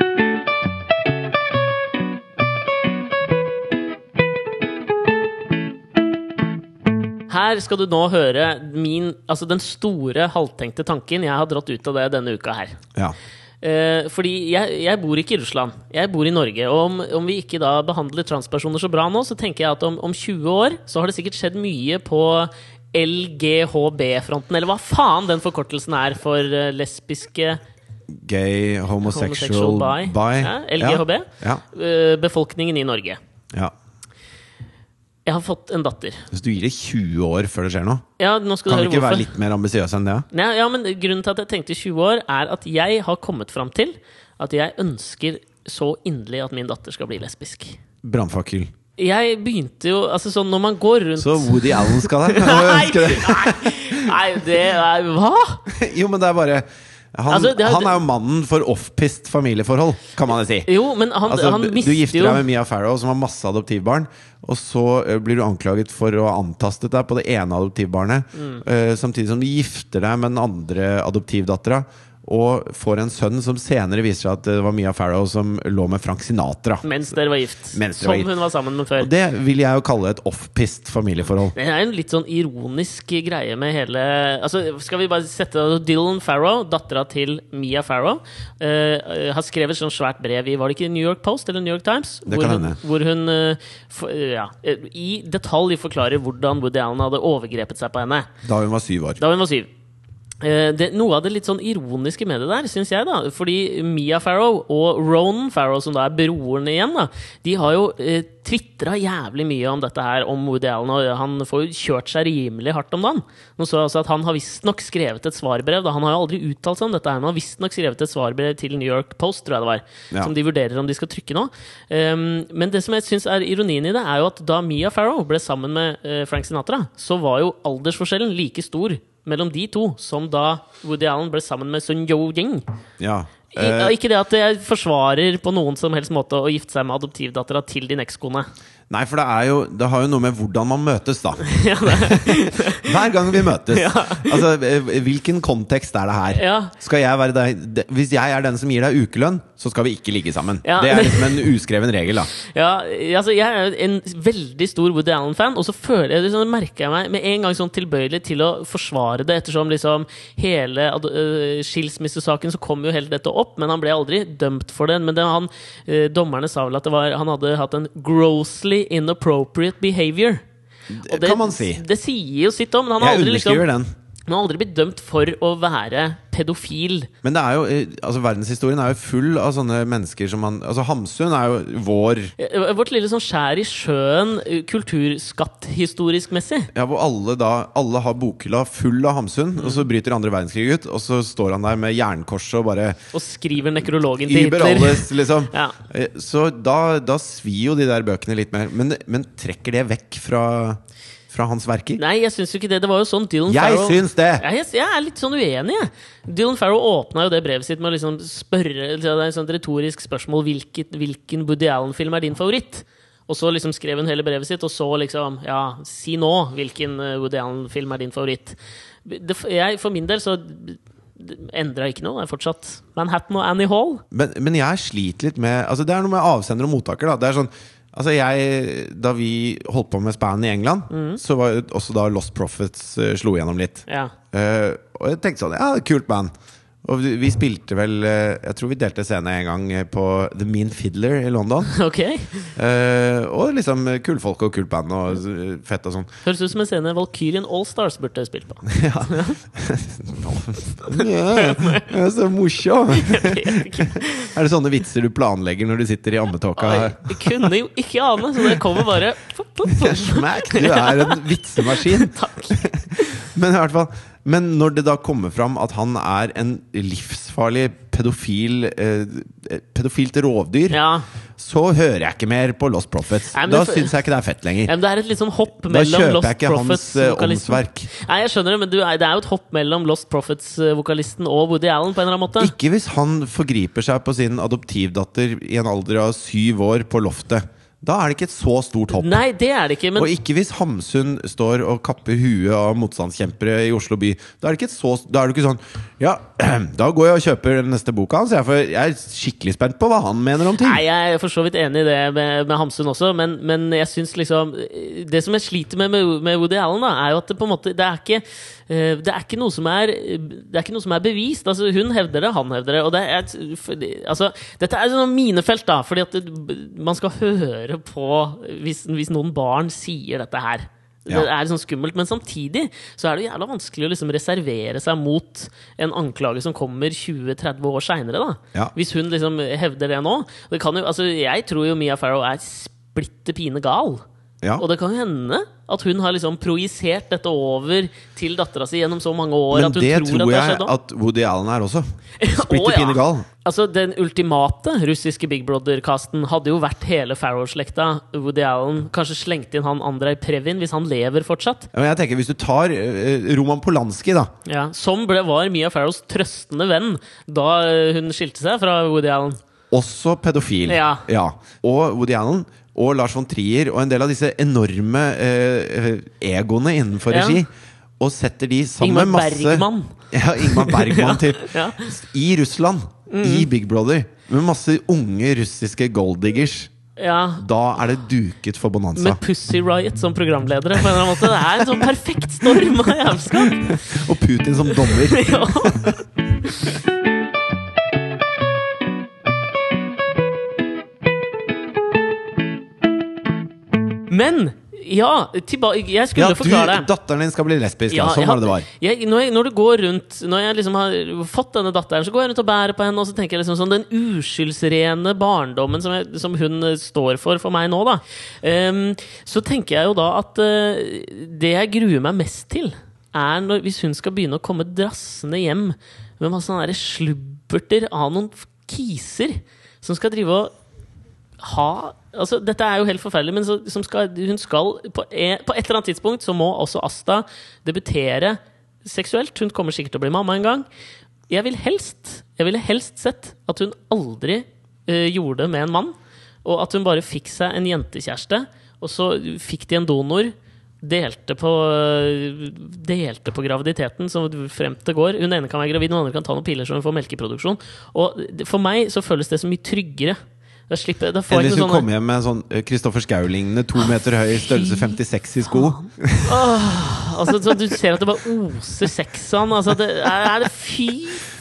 Speaker 1: Her skal du nå høre min, altså den store halvtenkte tanken jeg har dratt ut av det denne uka her.
Speaker 2: Ja.
Speaker 1: Eh, fordi jeg, jeg bor ikke i Russland, jeg bor i Norge. Og om, om vi ikke da behandler transpersoner så bra nå, så tenker jeg at om, om 20 år så har det sikkert skjedd mye på LGHB-fronten, eller hva faen den forkortelsen er for eh, lesbiske
Speaker 2: Gay, homosexual,
Speaker 1: Homosexual bi.
Speaker 2: bi.
Speaker 1: Ja, LGHB.
Speaker 2: Ja.
Speaker 1: eh, befolkningen i Norge.
Speaker 2: ja.
Speaker 1: Jeg har fått en datter.
Speaker 2: Hvis du gir det 20 år før det skjer noe,
Speaker 1: Ja, nå skal du
Speaker 2: kan du
Speaker 1: ikke
Speaker 2: ikke være litt mer ambisiøs enn det?
Speaker 1: Nei, ja, men Grunnen til at jeg tenkte 20 år, er at jeg har kommet fram til at jeg ønsker så inderlig at min datter skal bli lesbisk.
Speaker 2: Brannfakkel.
Speaker 1: Jeg begynte jo Altså sånn når man går rundt
Speaker 2: Så Woody Allen skal <laughs> der?
Speaker 1: Nei, nei, nei, det er Hva?! <laughs>
Speaker 2: Jo, men det er bare Han,
Speaker 1: Altså, er-
Speaker 2: han er jo mannen for off-pist familieforhold, kan man jo si.
Speaker 1: Jo, men han,
Speaker 2: Altså,
Speaker 1: han
Speaker 2: du gifter deg med Mia Farrow, som har masse adoptivbarn, og så eh, blir du anklaget for å ha antastet deg på det ene adoptivbarnet,
Speaker 1: Mm.
Speaker 2: Uh, samtidig som du gifter deg med den andre adoptivdattera. Og får en sønn som senere viser seg at det var Mia Farrow som lå med Frank Sinatra.
Speaker 1: Mens dere var gift.
Speaker 2: Dere
Speaker 1: som
Speaker 2: var gift.
Speaker 1: hun var sammen med før.
Speaker 2: Og det vil jeg jo kalle et off-pist familieforhold.
Speaker 1: Det er en litt sånn ironisk greie med hele Altså, Skal vi bare sette Dylan Farrow, dattera til Mia Farrow, uh, har skrevet sånn svært brev i Var det ikke New York Post eller New York Times?
Speaker 2: Det
Speaker 1: hvor
Speaker 2: kan hende.
Speaker 1: hvor hun uh, for, ja, eh, i detalj forklarer hvordan Woody Allen hadde overgrepet seg på henne
Speaker 2: Da hun var syv år.
Speaker 1: da hun var syv. Eh, Det, noe av det litt sånn ironiske med det der, syns jeg, da Fordi Mia Farrow og Ronan Farrow, som da er broren igjen, da de har jo eh, tvitra jævlig mye om dette her, om Woody Allen, og han får jo kjørt seg rimelig hardt om dagen. Nå så jeg også at Han har visstnok skrevet et svarbrev. Da. Han har jo aldri uttalt seg om dette, her, men han har visstnok skrevet et svarbrev til New York Post, tror jeg det var,
Speaker 2: Ja.
Speaker 1: som de vurderer om de skal trykke nå. Um, men det som jeg syns er ironien i det, er jo at da Mia Farrow ble sammen med uh, Frank Sinatra, så var jo aldersforskjellen like stor mellom de to som da Woody Allen ble sammen med Sun Yo-Ying.
Speaker 2: Ja. Eh,
Speaker 1: Ikke det at jeg forsvarer på noen som helst måte å gifte seg med adoptivdattera til din ekskone.
Speaker 2: Nei, for det, er jo, det har jo noe med hvordan man møtes, da. <laughs> <laughs> Hver gang vi møtes.
Speaker 1: Ja.
Speaker 2: Altså, eh, Hvilken kontekst er det her?
Speaker 1: ja.
Speaker 2: Skal jeg være deg, Hvis jeg er den som gir deg ukelønn, så skal vi ikke ligge sammen.
Speaker 1: Ja.
Speaker 2: Det er liksom en <laughs> uskreven regel, da.
Speaker 1: Ja, altså jeg er en veldig stor Woody Allen-fan, og så føler jeg liksom, merker jeg meg med en gang sånn tilbøyelig til å forsvare det, ettersom liksom hele øh, skilsmissesaken så kom jo hele dette opp, men han ble aldri dømt for det. Men det han, uh, dommerne sa vel at det var, han hadde hatt en grossly inappropriate behavior. Og
Speaker 2: kan man si.
Speaker 1: Det sier jo sitt om, men han har
Speaker 2: Jeg
Speaker 1: aldri, liksom,
Speaker 2: den.
Speaker 1: Han har aldri blitt dømt for å være pedofil.
Speaker 2: Men det er jo, eh, altså verdenshistorien er jo full av sånne mennesker som man Altså Hamsun er jo vår
Speaker 1: Eh, Vårt lille sånn skjær i sjøen eh, kulturskatt historisk messig.
Speaker 2: Ja, hvor alle da Alle har bokhylla full av Hamsun, og så bryter andre verdenskrig ut, og så står han der med jernkorset og bare
Speaker 1: Og skriver nekrologen til Hitler.
Speaker 2: alles, liksom. <laughs>
Speaker 1: Ja.
Speaker 2: Så da, da svir jo de der bøkene litt mer. Men, men trekker det vekk fra, fra hans verker?
Speaker 1: Nei, jeg syns jo ikke det. Det var jo sånn Dylan
Speaker 2: Jeg
Speaker 1: Farrow
Speaker 2: syns det!
Speaker 1: Jeg, jeg, jeg er litt sånn uenig, jeg. Dylan Farrow åpna jo det brevet sitt med å liksom spørre Det er et sånt retorisk spørsmål hvilken, hvilken Woody Allen-film er din favoritt? Og så liksom skrev hun hele brevet sitt, og så liksom Ja, si nå hvilken eh, Woody Allen-film er din favoritt. Det, jeg, for min del så endra ikke noe. Det er fortsatt Manhattan og Annie Hall.
Speaker 2: Men, men jeg sliter litt med Altså Det er noe med avsender og mottaker. da Det er sånn Altså jeg, Da vi holdt på med Span i England,
Speaker 1: Mm.
Speaker 2: så var også da Lost Profits uh, slo igjennom litt.
Speaker 1: Ja.
Speaker 2: Uh, og jeg tenkte sånn Ja, kult band. Og vi, spilte vel eh, Jeg tror vi delte scene en gang eh, på The Mean Fiddler i London. <laughs>
Speaker 1: Ok.
Speaker 2: Eh, og liksom kule folk og kult band og eh, fett og sånn.
Speaker 1: Høres ut som en scene Valkyrien Allstars burde spilt på. <laughs> <laughs>
Speaker 2: Ja. ja, er så morsom! Er det sånne vitser du planlegger når du sitter i ammetåka?
Speaker 1: Jeg kunne jo ikke ane, så det kommer bare.
Speaker 2: Smack! Du er en vitsemaskin.
Speaker 1: Takk.
Speaker 2: Men i hvert fall Men når det da kommer fram at han er en livsfarlig pedofil eh, pedofilt rovdyr,
Speaker 1: Ja.
Speaker 2: så hører jeg ikke mer på Lost Prophets.
Speaker 1: Nei,
Speaker 2: da syns jeg ikke det er fett lenger.
Speaker 1: Nei, det er et litt sånn hopp
Speaker 2: Da
Speaker 1: mellom
Speaker 2: kjøper
Speaker 1: Lost
Speaker 2: jeg ikke hans eh, åndsverk.
Speaker 1: Nei, jeg skjønner det, men du, det er jo et hopp mellom Lost Prophets-vokalisten og Woody Allen på en eller annen måte.
Speaker 2: Ikke hvis han forgriper seg på sin adoptivdatter i en alder av syv år på loftet. Da er det ikke et så stort hopp.
Speaker 1: Nei, det er det ikke, men
Speaker 2: Og ikke hvis Hamsun står og kapper huet av motstandskjempere i Oslo by. Da er det ikke, så, da er det ikke sånn Ja, <clears throat> da går jeg og kjøper den neste boka hans, jeg, jeg er skikkelig spent på hva han mener om ting.
Speaker 1: Nei, jeg er for så vidt enig i det med, med Hamsun også, men, men jeg syns liksom Det som jeg sliter med med, med Woody Allen, da, er jo at det på en måte Det er ikke, eh, det er ikke noe som er Det er ikke noe som er bevist. Altså, hun hevder det, han hevder det. Og det er altså, dette er sånn minefelt, da, fordi at man skal høre på hvis, hvis noen barn sier dette her.
Speaker 2: Ja.
Speaker 1: Det er sånn skummelt, Men samtidig så er det jævla vanskelig å liksom reservere seg mot en anklage som kommer 20-30 år seinere.
Speaker 2: Ja.
Speaker 1: Hvis hun liksom hevder det nå. Det kan jo, altså, jeg tror jo Mia Farrow er splitter pine gal.
Speaker 2: Ja.
Speaker 1: Og det kan hende at hun har liksom projisert dette over til dattera si gjennom så mange år.
Speaker 2: Men
Speaker 1: at
Speaker 2: det
Speaker 1: tror,
Speaker 2: tror
Speaker 1: at
Speaker 2: jeg
Speaker 1: også.
Speaker 2: at Woody Allen er også. Splitter <laughs>
Speaker 1: ja.
Speaker 2: pine gal.
Speaker 1: Altså, Den ultimate russiske Big Brother-casten hadde jo vært hele Farrow-slekta. Woody Allen kanskje slengte inn han Andrej Previn, hvis han lever fortsatt.
Speaker 2: Ja, Men jeg tenker Hvis du tar uh, Roman Polanski, da.
Speaker 1: Ja, Som ble, var Mia Farrows trøstende venn da eh, hun skilte seg fra Woody Allen.
Speaker 2: Også pedofil.
Speaker 1: Ja.
Speaker 2: Og Woody Allen og Lars von Trier og en del av disse enorme eh, egoene innenfor
Speaker 1: Ja.
Speaker 2: regi. Og setter de sammen
Speaker 1: Ingmar
Speaker 2: masse
Speaker 1: Bergman. <laughs>
Speaker 2: Ja, Ingmar Bergman typ. <laughs>
Speaker 1: Ja.
Speaker 2: I Russland. I Big Brother. Med masse unge russiske golddiggers.
Speaker 1: Ja,
Speaker 2: Da er det duket for bonanza.
Speaker 1: Med Pussy Riot som programledere. på en eller annen måte Det er en sånn perfekt storm av jævelskap! <laughs>
Speaker 2: Og Putin som dommer.
Speaker 1: Ja. Men ja, Jeg skulle
Speaker 2: Ja, du,
Speaker 1: forklare det.
Speaker 2: datteren din skal bli lesbisk. Ja, sånn var det det var.
Speaker 1: Jeg, når, jeg, når du går rundt Når jeg liksom har fått denne datteren, så går jeg rundt og bærer på henne, og så tenker jeg liksom sånn Den uskyldsrene barndommen som, jeg, som hun eh, står for for meg nå, da. Um, så tenker jeg jo da at uh, det jeg gruer meg mest til, er når, hvis hun skal begynne å komme drassende hjem med masse sånne slubberter av noen kiser som skal drive og ha altså Dette er jo helt forferdelig, men så, skal, hun skal på, e, på et eller annet tidspunkt så må også Asta debutere seksuelt. Hun kommer sikkert til å bli mamma en gang. Jeg vil helst Jeg ville helst sett at hun aldri uh, gjorde det med en mann, og at hun bare fikk seg en jentekjæreste. og så fikk de en donor. Delte på, delte på graviditeten som frem til går. Hun ene kan være gravid, den andre kan ta noen piller så hun får melkeproduksjon. Og for meg så føles det så mye tryggere. Da slipper, da får Eller
Speaker 2: hvis hun
Speaker 1: sånn
Speaker 2: kommer hjem med en sånn eh, Kristoffer Schou-lignende, to meter høy størrelse 56 i sko.
Speaker 1: altså, så Du ser at det bare oser sex av. Altså, det er, er det Fy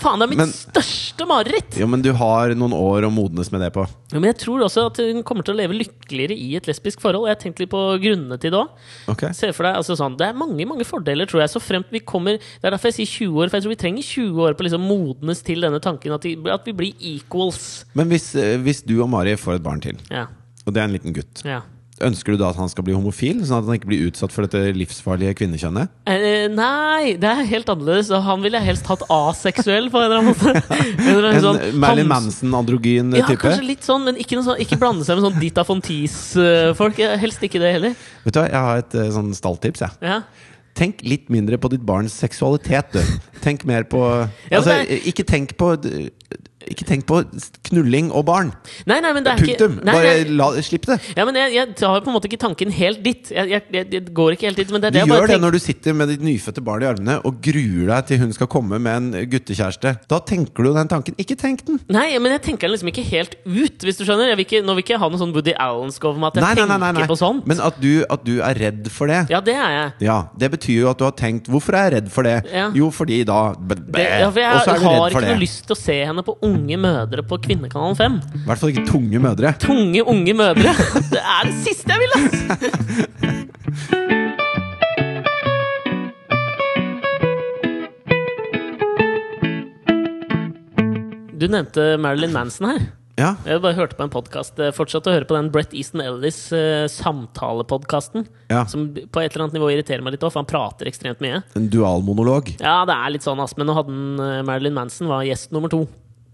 Speaker 1: faen! Det er mitt
Speaker 2: Men-
Speaker 1: største mareritt!
Speaker 2: Jo, men du har noen år å modnes med det på.
Speaker 1: Jo, men jeg tror også at hun kommer til å leve lykkeligere i et lesbisk forhold. Jeg har tenkt litt på grunnene til det òg. Okay. Altså sånn, Det er mange mange fordeler, tror jeg. Så fremt vi kommer Det er derfor jeg sier 20 år, for jeg tror vi trenger 20 år på å liksom modnes til denne tanken at, de, at vi blir equals.
Speaker 2: Men hvis, eh, hvis du og Mari får et barn til,
Speaker 1: Ja.
Speaker 2: og det er en liten gutt,
Speaker 1: ja.
Speaker 2: Ønsker du da at han skal bli homofil? Sånn at han ikke blir utsatt for dette livsfarlige kvinnekjønnet?
Speaker 1: Eh, nei, det er helt annerledes. Han ville jeg helst hatt aseksuell på en eller annen måte. <laughs> En eller annen
Speaker 2: En
Speaker 1: sånn
Speaker 2: Marilyn Manson-androgyn
Speaker 1: Ja,
Speaker 2: type?
Speaker 1: kanskje litt sånn, men ikke, sånn, ikke blande seg med sånn Dita von Teese-folk. Helst ikke det heller.
Speaker 2: Vet du hva, Jeg har et eh, sånn stalltips. jeg
Speaker 1: Ja.
Speaker 2: Tenk litt mindre på ditt barns seksualitet, du. Tenk mer på
Speaker 1: Ja,
Speaker 2: Altså, ikke tenk på Ikke tenk på knulling og barn.
Speaker 1: Nei, nei, men det er
Speaker 2: Punktum.
Speaker 1: ikke nei,
Speaker 2: Bare
Speaker 1: nei.
Speaker 2: la, slipp det.
Speaker 1: Ja, men jeg, jeg tar på en måte ikke tanken helt dit. Jeg, jeg, jeg, jeg går ikke helt dit. Men det er
Speaker 2: Du
Speaker 1: det jeg
Speaker 2: gjør
Speaker 1: bare
Speaker 2: det når du sitter med ditt nyfødte barn i armene og gruer deg til hun skal komme med en guttekjæreste. Da tenker du den tanken. Ikke tenk den!
Speaker 1: Nei, men jeg tenker den liksom ikke helt ut, hvis du skjønner. Jeg vil ikke, nå vil ikke jeg ha noe sånn Woody Allen-skov meg at jeg
Speaker 2: Nei,
Speaker 1: tenker på sånt.
Speaker 2: Men at du, at du er redd for det.
Speaker 1: Ja, det er jeg.
Speaker 2: Ja, Det betyr jo at du har tenkt 'Hvorfor er jeg redd for det?'
Speaker 1: Ja.
Speaker 2: Jo, fordi da
Speaker 1: Det, jeg
Speaker 2: Og så er du
Speaker 1: har
Speaker 2: redd for
Speaker 1: ikke noe lyst til å se henne på unge mødre på Kvinnekanalen 5.
Speaker 2: I hvert fall ikke tunge mødre.
Speaker 1: Tunge, unge mødre! Det er det siste jeg vil, ass! Du nevnte Marilyn Manson her.
Speaker 2: Ja,
Speaker 1: Jeg bare hørte på en podkast. Fortsatt å høre på den Brett Easton Ellis uh, samtalepodkasten.
Speaker 2: ja.
Speaker 1: Som på et eller annet nivå irriterer meg litt òg, for han prater ekstremt mye.
Speaker 2: En dualmonolog.
Speaker 1: Ja, det er litt sånn, ass. Men nå hadde eh, Marilyn Manson var gjest nummer to.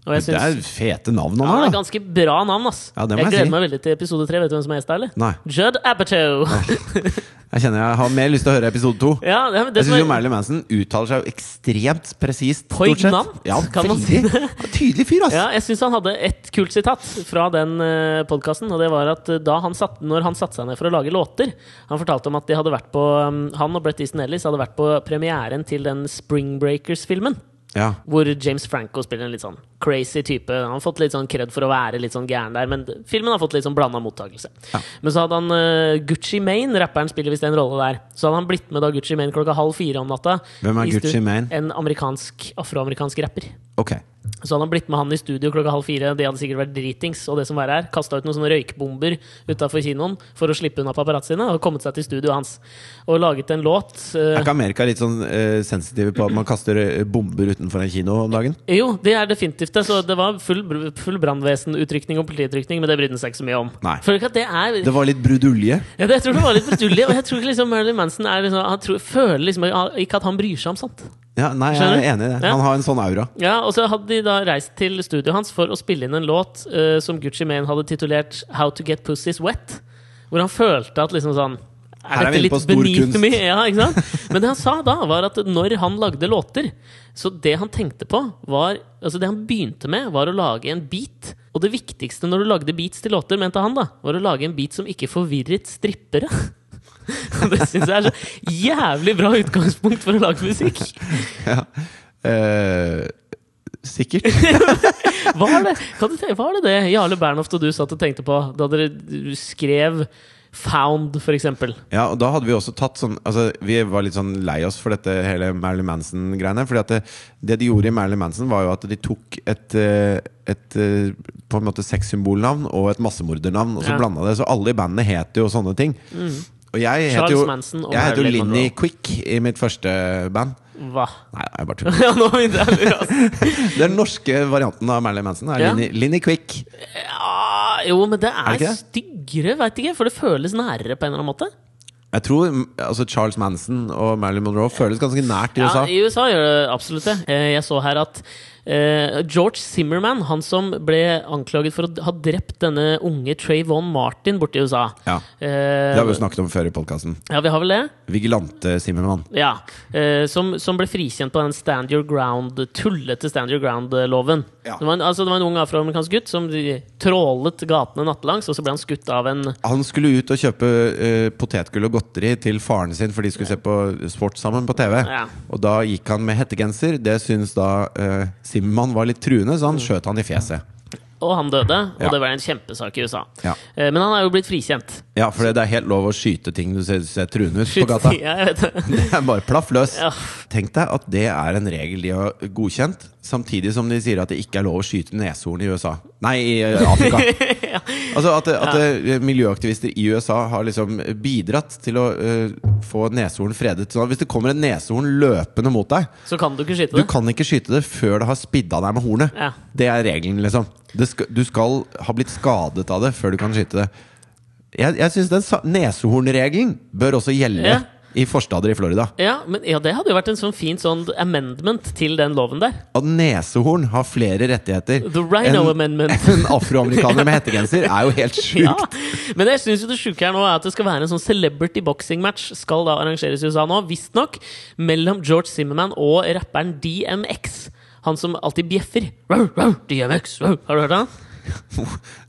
Speaker 2: Det er
Speaker 1: synes,
Speaker 2: fete navn han
Speaker 1: ja, det
Speaker 2: har,
Speaker 1: er
Speaker 2: da.
Speaker 1: ganske bra navn, ass.
Speaker 2: Ja, det
Speaker 1: jeg gleder
Speaker 2: si.
Speaker 1: meg veldig til episode tre. Vet du hvem som er gjest der, eller?
Speaker 2: Nei.
Speaker 1: Judd Apatow. <laughs>
Speaker 2: Jeg kjenner jeg har mer lyst til å høre episode to.
Speaker 1: Ja, det, det
Speaker 2: Jeg
Speaker 1: synes
Speaker 2: syns jo
Speaker 1: er
Speaker 2: Marilyn Manson uttaler seg jo ekstremt presist.
Speaker 1: Poignant,
Speaker 2: Ja,
Speaker 1: kan man
Speaker 2: veldig. Tydelig fyr, ass!
Speaker 1: ja, jeg syns han hadde et kult sitat fra den uh, podkasten. Og det var at eh, da han satt, når han satte seg ned for å lage låter Han fortalte om at de hadde vært på um, Han og Brett Easton Ellis hadde vært på premieren til den Spring Breakers-filmen.
Speaker 2: Ja.
Speaker 1: Hvor James Franco spiller en litt sånn crazy type. Han har fått litt sånn kred for å være litt sånn gæren der, men filmen har fått litt sånn blanda mottakelse.
Speaker 2: Ja.
Speaker 1: Men så hadde han uh, Gucci Mane, rapperen spiller visst en rolle der. Så hadde han blitt med da Gucci Mane klokka halv fire om natta.
Speaker 2: Hvem er Gucci Mane?
Speaker 1: En amerikansk, afroamerikansk rapper.
Speaker 2: Ok.
Speaker 1: Så han blitt med han i studio klokka halv fire. Det hadde sikkert vært dritings. Og det som var her, kasta ut noen sånne røykbomber utafor kinoen for å slippe unna paparazziene. Og kommet seg til studioet hans. Og laget en låt. Uh,
Speaker 2: Er ikke Amerika litt sånn uh, sensitive på at man kaster eh, bomber utenfor en kino om dagen?
Speaker 1: jo, det er definitivt det. Så det var full, full brannvesenutrykning og politiutrykning, men det brydde han seg ikke så mye om.
Speaker 2: Nei.
Speaker 1: At det er
Speaker 2: Det var litt brudulje.
Speaker 1: ja, det, Jeg tror det var litt brudulje. og jeg tror ikke liksom Marilyn Manson er liksom, han tror, føler liksom ikke at han bryr seg om sånt.
Speaker 2: Ja, nei, jeg er enig i det.
Speaker 1: Ja.
Speaker 2: Han har en sånn aura.
Speaker 1: Ja, Og så hadde de da reist til studioet hans for å spille inn en låt uh, som Gucci Mane hadde titulert 'How to Get Pussies Wet'. Hvor han følte at liksom sånn
Speaker 2: Her er
Speaker 1: Er
Speaker 2: vi inne på stor kunst.
Speaker 1: Ja, ikke sant? Men det han sa da, var at når han lagde låter Så det han tenkte på, var Altså det han begynte med, var å lage en beat. Og det viktigste når du lagde beats til låter, mente han, da var å lage en beat som ikke forvirret strippere. <laughs> Det syns jeg er så jævlig bra utgangspunkt for å lage musikk. <laughs>
Speaker 2: Ja. Eh, sikkert. <laughs>
Speaker 1: Var det kan du var det det Jarle Bernhoft og du satt og tenkte på da dere skrev Found, eksempel?
Speaker 2: Ja, og da hadde vi også tatt sånn altså, Vi var litt sånn lei oss for dette hele Marilyn Manson-greiene. Fordi at det, det de gjorde i Marilyn Manson, var jo at de tok et, eh, et eh, på en måte sexsymbolnavn og et massemordernavn, og så
Speaker 1: Ja.
Speaker 2: blanda det. Så alle i bandet het jo sånne ting. Og jeg heter
Speaker 1: Charles
Speaker 2: jo, jeg heter jo Linni
Speaker 1: Monroe.
Speaker 2: Quick i mitt første band.
Speaker 1: Hva?
Speaker 2: Nei, jeg bare <laughs> tuller.
Speaker 1: Ja, nå begynte jeg å lure. <laughs>
Speaker 2: Den norske varianten av Marilyn Manson er
Speaker 1: Ja.
Speaker 2: Linni, Linni Quick.
Speaker 1: Ja, jo, men det er,
Speaker 2: ikke det?
Speaker 1: styggere, veit ikke. For det føles nærere på en eller annen måte.
Speaker 2: Jeg tror mm, altså Charles Manson og Marilyn Monroe føles ganske nært i USA.
Speaker 1: Ja, I USA gjør det absolutt det. Eh, Jeg så her at George Zimmerman, han som ble anklaget for å ha drept denne unge Trayvon Martin borte i USA.
Speaker 2: Ja.
Speaker 1: Eh,
Speaker 2: Det har vi jo snakket om før i podkasten.
Speaker 1: ja, vi har vel det?
Speaker 2: Vigilante Zimmerman.
Speaker 1: Ja. Eh, som, som ble frikjent på den Stand Your Ground, tullete Stand Your Ground-loven.
Speaker 2: Ja.
Speaker 1: Det, var en- altså, det var en ung afroamerikansk gutt som trålet gatene nattlangs, og så ble han skutt av en
Speaker 2: Han skulle ut og kjøpe uh, potetgull og godteri til faren sin, for de skulle se på sport sammen på TV.
Speaker 1: Ja.
Speaker 2: Og da gikk han med hettegenser. Det syns da uh, Simmermann var litt truende, så han skjøt han i fjeset.
Speaker 1: Og han døde, og
Speaker 2: Ja.
Speaker 1: det var en kjempesak i USA.
Speaker 2: Ja.
Speaker 1: Eh, men han er jo blitt frikjent.
Speaker 2: Ja, for det er helt lov å skyte ting du ser, ser truende ut på gata.
Speaker 1: Ja, jeg vet det. <laughs>
Speaker 2: Det er bare plaff løs.
Speaker 1: Ja.
Speaker 2: Tenk deg at det er en regel de har godkjent, samtidig som de sier at det ikke er lov å skyte neshorn i USA. Nei, i eh, Afrika. <laughs> Altså at, at eh, miljøaktivister i USA har liksom bidratt til å eh, få neshorn fredet. Så hvis det kommer en neshorn løpende mot deg,
Speaker 1: Så kan du ikke skyte
Speaker 2: du
Speaker 1: det.
Speaker 2: kan ikke skyte det før det har spidda deg med hornet.
Speaker 1: Ja.
Speaker 2: Det er regelen, liksom. Det skal, du skal ha blitt skadet av det før du kan skyte det. Jeg, jeg syns den neshornregelen bør også gjelde
Speaker 1: Ja.
Speaker 2: i forstader i Florida.
Speaker 1: Ja, men ja, Det hadde jo vært en sånn fin sånn amendment til den loven der.
Speaker 2: At neshorn har flere rettigheter
Speaker 1: The Rhino
Speaker 2: enn
Speaker 1: Amendment. <laughs>
Speaker 2: enn afroamerikanere med hettegenser, er jo helt <laughs> sjukt.
Speaker 1: Ja, Men jeg syns det sjuke her nå er at det skal være en sånn celebrity boxing match Skal da arrangeres i USA nå, visstnok, mellom George Zimmerman og rapperen DMX. Han som alltid bjeffer. DMX. Har du hørt han?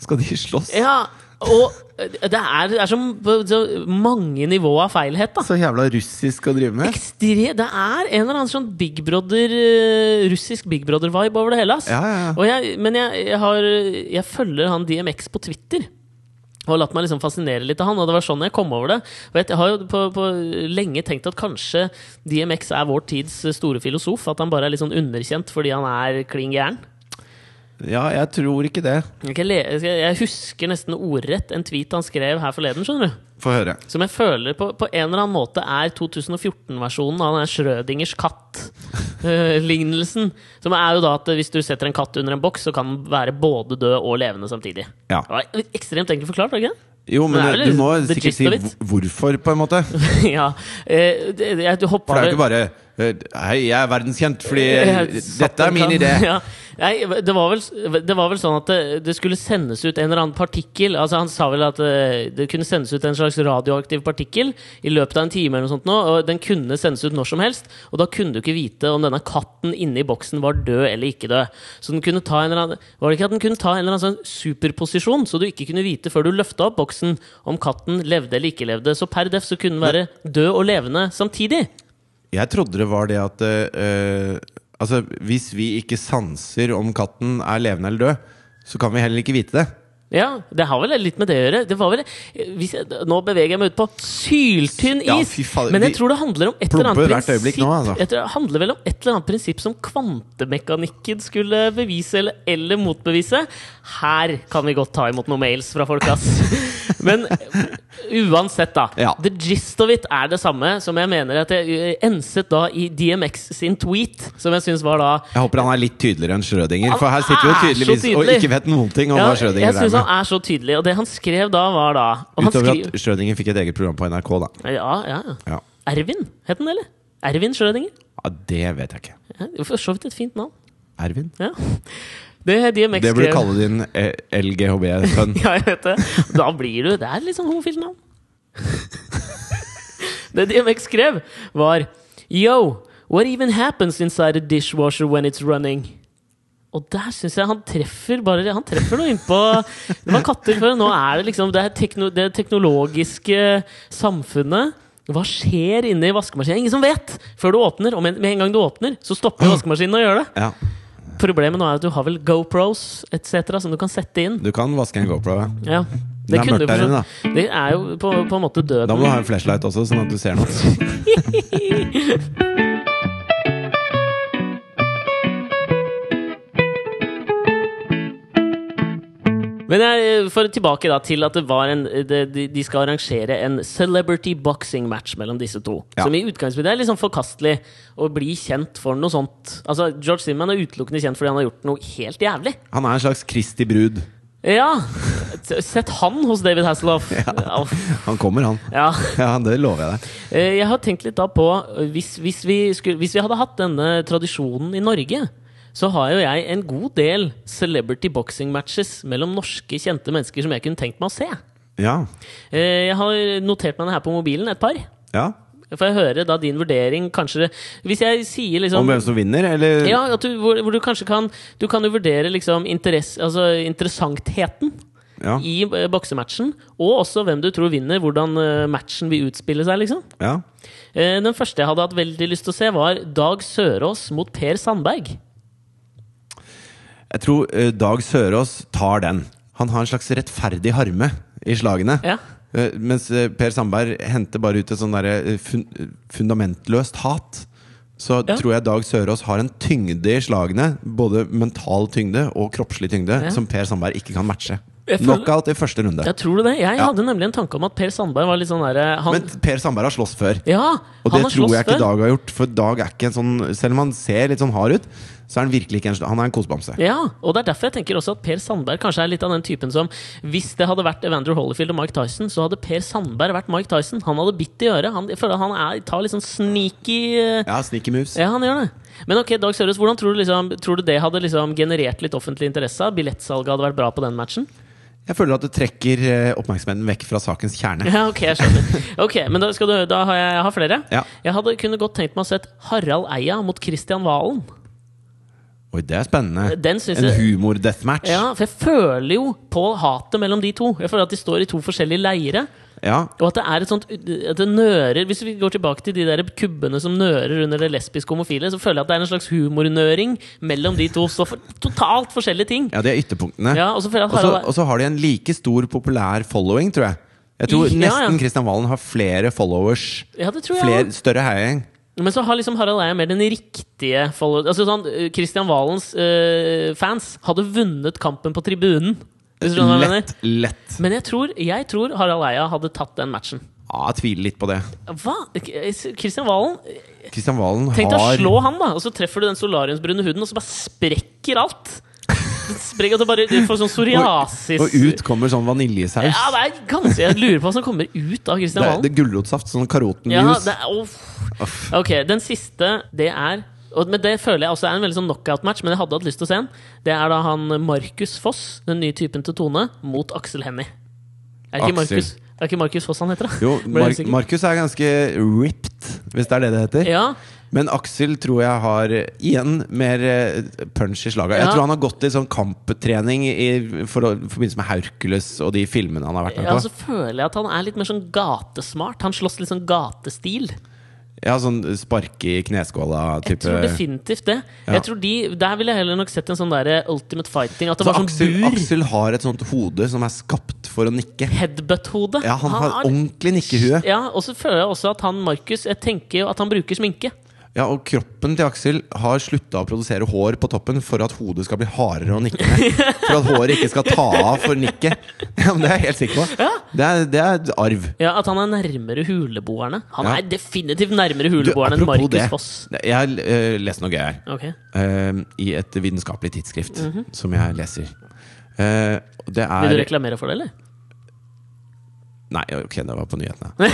Speaker 2: Skal de slåss?
Speaker 1: Ja, og det er, det er så, så mange nivåer av feilhet, da.
Speaker 2: Så jævla russisk å drive med.
Speaker 1: Ekstre, det er en eller annen sånn Big Brother eh, russisk Big Brother-vibe over det hele.
Speaker 2: Ja, ja, ja.
Speaker 1: Jeg, men jeg, jeg, har, jeg følger han DMX på Twitter. Og latt meg liksom fascinere litt av han, og det var sånn jeg kom over det. Vet, jeg har jo på, på lenge tenkt at kanskje DMX er vår tids store filosof. At han bare er litt sånn underkjent fordi han er klin gæren.
Speaker 2: Ja, jeg tror ikke det.
Speaker 1: Jeg, husker nesten ordrett en tweet han skrev her forleden. skjønner du
Speaker 2: Få høre.
Speaker 1: Som jeg føler på, på en eller annen måte er 2014-versjonen av den Schrødingers katt-lignelsen. <laughs> som er jo da at hvis du setter en katt under en boks, så kan den være både død og levende samtidig.
Speaker 2: Ja.
Speaker 1: Det var ekstremt enkelt forklart, var det ikke?
Speaker 2: Jo, men
Speaker 1: Men det
Speaker 2: du må sikkert si hvorfor, på en måte. <laughs>
Speaker 1: ja. Eh, det, jeg,
Speaker 2: For det er jo ikke bare eh, Hei, jeg er verdenskjent fordi <laughs> dette er min idé. <laughs>
Speaker 1: Ja. Nei, det var, vel, det var vel sånn at det, det skulle sendes ut en eller annen partikkel. Altså Han sa vel at eh, det kunne sendes ut en slags radioaktiv partikkel i løpet av en time. eller noe sånt nå, Og Den kunne sendes ut når som helst, og da kunne du ikke vite om denne katten inni boksen var død eller ikke død. Så den kunne ta en eller annen Var det ikke at den kunne ta en eller annen sånn superposisjon, så du ikke kunne vite før du løfta opp boksen om katten levde eller ikke levde. Så per def så kunne den være død og levende samtidig.
Speaker 2: Jeg trodde det var det at eh, Altså, hvis vi ikke sanser om katten er levende eller død, så kan vi heller ikke vite det.
Speaker 1: Ja, det har vel litt med det å gjøre. Det var vel, hvis jeg, nå beveger jeg meg ut på syltynn is!
Speaker 2: Ja,
Speaker 1: men jeg tror det handler om et eller annet
Speaker 2: øyeblikk nå, altså.
Speaker 1: Jeg tror det handler vel om et eller annet prinsipp som kvantemekanikken skulle bevise eller, eller motbevise. Her kan vi godt ta imot noen mails fra folk, ass. <laughs> Men uansett, da.
Speaker 2: Ja.
Speaker 1: The gist of it er det samme som jeg mener at jeg enset da i DMX sin tweet, som jeg syns var da
Speaker 2: Jeg håper han er litt tydeligere enn Schrødinger, for her sitter vi jo tydeligvis
Speaker 1: tydelig.
Speaker 2: og ikke vet noen ting om
Speaker 1: ja,
Speaker 2: hva Schrødinger er
Speaker 1: han er så tydelig, og det han skrev da, var da og han
Speaker 2: Utover
Speaker 1: skri-
Speaker 2: at Schrødinger fikk et eget program på NRK, da.
Speaker 1: Ja, ja. ja. Ervin, het den, eller? Ervin Schrødinger?
Speaker 2: ja, Det vet jeg ikke.
Speaker 1: Ja, for så vidt et fint navn.
Speaker 2: Ervin?
Speaker 1: Ja. Det DMX
Speaker 2: Det burde du
Speaker 1: skrev
Speaker 2: kalle din eh, LGHB-sønn. <laughs>
Speaker 1: Ja, jeg vet det. Da blir du Det er litt sånn homofilt navn. <laughs> det DMX skrev, var Yo, what even happens inside a dishwasher when it's running? Og der syns jeg han treffer bare Han treffer noe innpå Det var katter før, nå er det liksom det, tekno, det teknologiske samfunnet. Hva skjer inni vaskemaskinen? Ingen som vet! Før du åpner. Og med, med en gang du åpner, så stopper vaskemaskinen å gjøre det.
Speaker 2: Ja.
Speaker 1: Problemet nå er at du har vel GoPros etc. som du kan sette inn.
Speaker 2: Du kan vaske en GoPro. ja.
Speaker 1: Ja,
Speaker 2: Det er mørkt der inne, da.
Speaker 1: Det er jo på, på en måte døden.
Speaker 2: Da må du ha en flashlight også, sånn at du ser noe. <laughs>
Speaker 1: Men jeg, for tilbake da til at det var en, de, de skal arrangere en celebrity boxing match mellom disse to.
Speaker 2: Ja.
Speaker 1: Som i utgangspunktet er sånn forkastelig å bli kjent for noe sånt. Altså, George Simman er utelukkende kjent fordi han har gjort noe helt jævlig.
Speaker 2: Han er en slags Kristi brud.
Speaker 1: Ja! Sett han hos David Hasselhoff. <laughs> Ja.
Speaker 2: Han kommer, han.
Speaker 1: ja.
Speaker 2: Ja, det lover jeg deg.
Speaker 1: Eh, Jeg har tenkt litt da på hvis, hvis, vi skulle, hvis vi hadde hatt denne tradisjonen i Norge så har jo jeg en god del celebrity boxing matches mellom norske kjente mennesker som jeg kunne tenkt meg å se.
Speaker 2: Ja.
Speaker 1: Eh, Jeg har notert meg det her på mobilen, et par.
Speaker 2: ja.
Speaker 1: Får jeg høre da din vurdering, kanskje Hvis jeg sier liksom
Speaker 2: Om hvem som vinner, eller?
Speaker 1: Ja, at du, hvor, hvor du kanskje kan Du kan jo vurdere liksom interess, altså interessantheten
Speaker 2: Ja.
Speaker 1: i eh, boksematchen, og også hvem du tror vinner, hvordan eh, matchen vil utspille seg, liksom.
Speaker 2: ja.
Speaker 1: Den første jeg hadde hatt veldig lyst til å se, var Dag Sørås mot Per Sandberg.
Speaker 2: Jeg tror eh, Dag Sørås tar den. Han har en slags rettferdig harme i slagene.
Speaker 1: Ja.
Speaker 2: Eh, mens eh, Per Sandberg henter bare ut et sånn fun fundamentløst hat. Så
Speaker 1: Ja.
Speaker 2: tror jeg Dag Sørås har en tyngde i slagene, både mental tyngde og kroppslig tyngde,
Speaker 1: Ja.
Speaker 2: som Per Sandberg ikke kan matche.
Speaker 1: Føler-
Speaker 2: Knockout i første runde.
Speaker 1: Jeg tror du det? Jeg
Speaker 2: Ja.
Speaker 1: hadde nemlig en tanke om at Per Sandberg var litt sånn derre
Speaker 2: Men Per Sandberg har slåss før.
Speaker 1: Ja!
Speaker 2: Og det
Speaker 1: har
Speaker 2: tror jeg ikke
Speaker 1: før.
Speaker 2: Dag har gjort. For Dag er ikke en sånn Selv om han ser litt sånn hard ut, så er han virkelig ikke en Han er en kosebamse.
Speaker 1: Ja, og det er derfor jeg tenker også at Per Sandberg kanskje er litt av den typen som Hvis det hadde vært Evander Holyfield og Mike Tyson, så hadde Per Sandberg vært Mike Tyson. Han hadde bitt i øret. Han, jeg føler han er, tar litt sånn sneaky eh,
Speaker 2: Ja, sneaky moves.
Speaker 1: Ja, han gjør det. Men ok, Dag Søres, hvordan tror du, liksom, tror du det hadde liksom generert litt offentlig interesse? Billettsalget hadde vært bra på den matchen?
Speaker 2: Jeg føler at det trekker eh, oppmerksomheten vekk fra sakens kjerne.
Speaker 1: Ja, ok, jeg skjønner. Ok, Men da, skal du, da har jeg, jeg har flere.
Speaker 2: Ja.
Speaker 1: Jeg hadde kunne godt tenkt meg å sett Harald Eia mot Christian Valen.
Speaker 2: Oi, det er spennende. En humor-deathmatch.
Speaker 1: Ja, for jeg føler jo på hatet mellom de to. Jeg føler at de står i to forskjellige leire.
Speaker 2: Ja.
Speaker 1: Og at det er et sånt at det nører Hvis vi går tilbake til de der kubbene som nører under det lesbiske homofile, så føler jeg at det er en slags humornøring mellom de to. Så for, totalt forskjellige ting.
Speaker 2: ja, det er ytterpunktene.
Speaker 1: Ja, og så Harald
Speaker 2: og så har de en like stor populær following, tror jeg. Jeg tror
Speaker 1: Ja, ja.
Speaker 2: nesten Kristian Valen har flere followers.
Speaker 1: Ja, det tror jeg
Speaker 2: Flere, større heiagjeng.
Speaker 1: Men så har liksom Harald Eia mer den riktige followers Altså sånn, eh, Christian Valens eh, fans hadde vunnet kampen på tribunen. Hvis du skjønner hva jeg mener?
Speaker 2: Lett, lett.
Speaker 1: Men jeg tror, jeg tror Harald Eia hadde tatt den matchen.
Speaker 2: Ja, jeg tviler litt på det.
Speaker 1: Hva? Kristian Valen
Speaker 2: Kristian Valen
Speaker 1: Tenk deg å
Speaker 2: har
Speaker 1: slå han, da, og så treffer du den solariumsbrune huden, og så bare sprekker alt. Det Sprekker at du bare du får sånn psoriasis
Speaker 2: Og ut kommer sånn vaniljesaus.
Speaker 1: Ja, det er ganske Jeg lurer på hva som kommer ut av
Speaker 2: det,
Speaker 1: Christian
Speaker 2: er,
Speaker 1: Valen.
Speaker 2: det er gulrotsaft. Sånn
Speaker 1: Ja,
Speaker 2: karotenjuice.
Speaker 1: det er, uff. Ok, den siste, det er og, Men det føler jeg også er en veldig sånn knockout-match, men jeg hadde hatt lyst til å se den. Det er da han Markus Foss, den nye typen til Tone, mot Aksel Hennie. Er det ikke. Markus, er ikke Markus Foss han heter, da?
Speaker 2: jo, <laughs> Mar. Markus er ganske ripped, hvis det er det det heter.
Speaker 1: Ja,
Speaker 2: Men Aksel tror jeg har igjen mer eh, punch i slaget. Jeg tror han har gått i sånn kamptrening i for, forbindelse med Hercules og de filmene han har vært med
Speaker 1: ja, så føler jeg at han er litt mer sånn gatesmart. Han slåss litt sånn gatestil.
Speaker 2: Ja, sånn sparke i kneskåla-type.
Speaker 1: Jeg tror definitivt det.
Speaker 2: Ja.
Speaker 1: Jeg tror de, Der ville jeg heller nok sett en sånn der Ultimate Fighting. At det
Speaker 2: Så
Speaker 1: var sånn
Speaker 2: Aksel,
Speaker 1: bur.
Speaker 2: Aksel har et sånt hode som er skapt for å nikke.
Speaker 1: Headbutt-hode.
Speaker 2: Ja, han har ordentlig nikkehue.
Speaker 1: Ja, Og så føler jeg også at han Markus Jeg tenker jo at han bruker sminke.
Speaker 2: Ja, og kroppen til Aksel har slutta å produsere hår på toppen for at hodet skal bli hardere å nikke med. <laughs> For at håret ikke skal ta av for nikket. Ja, men Det er jeg helt sikker på. Det er, det er arv.
Speaker 1: Ja, At han er nærmere huleboerne. Han
Speaker 2: Ja.
Speaker 1: er definitivt nærmere huleboerne enn Markus
Speaker 2: det.
Speaker 1: Foss.
Speaker 2: Jeg har uh, lest noe gøy her.
Speaker 1: Okay.
Speaker 2: Uh, I et vitenskapelig tidsskrift som jeg leser. Uh, det er
Speaker 1: Vil du
Speaker 2: er
Speaker 1: reklamere for det, eller?
Speaker 2: Nei, ok, det var på nyhetene. <laughs>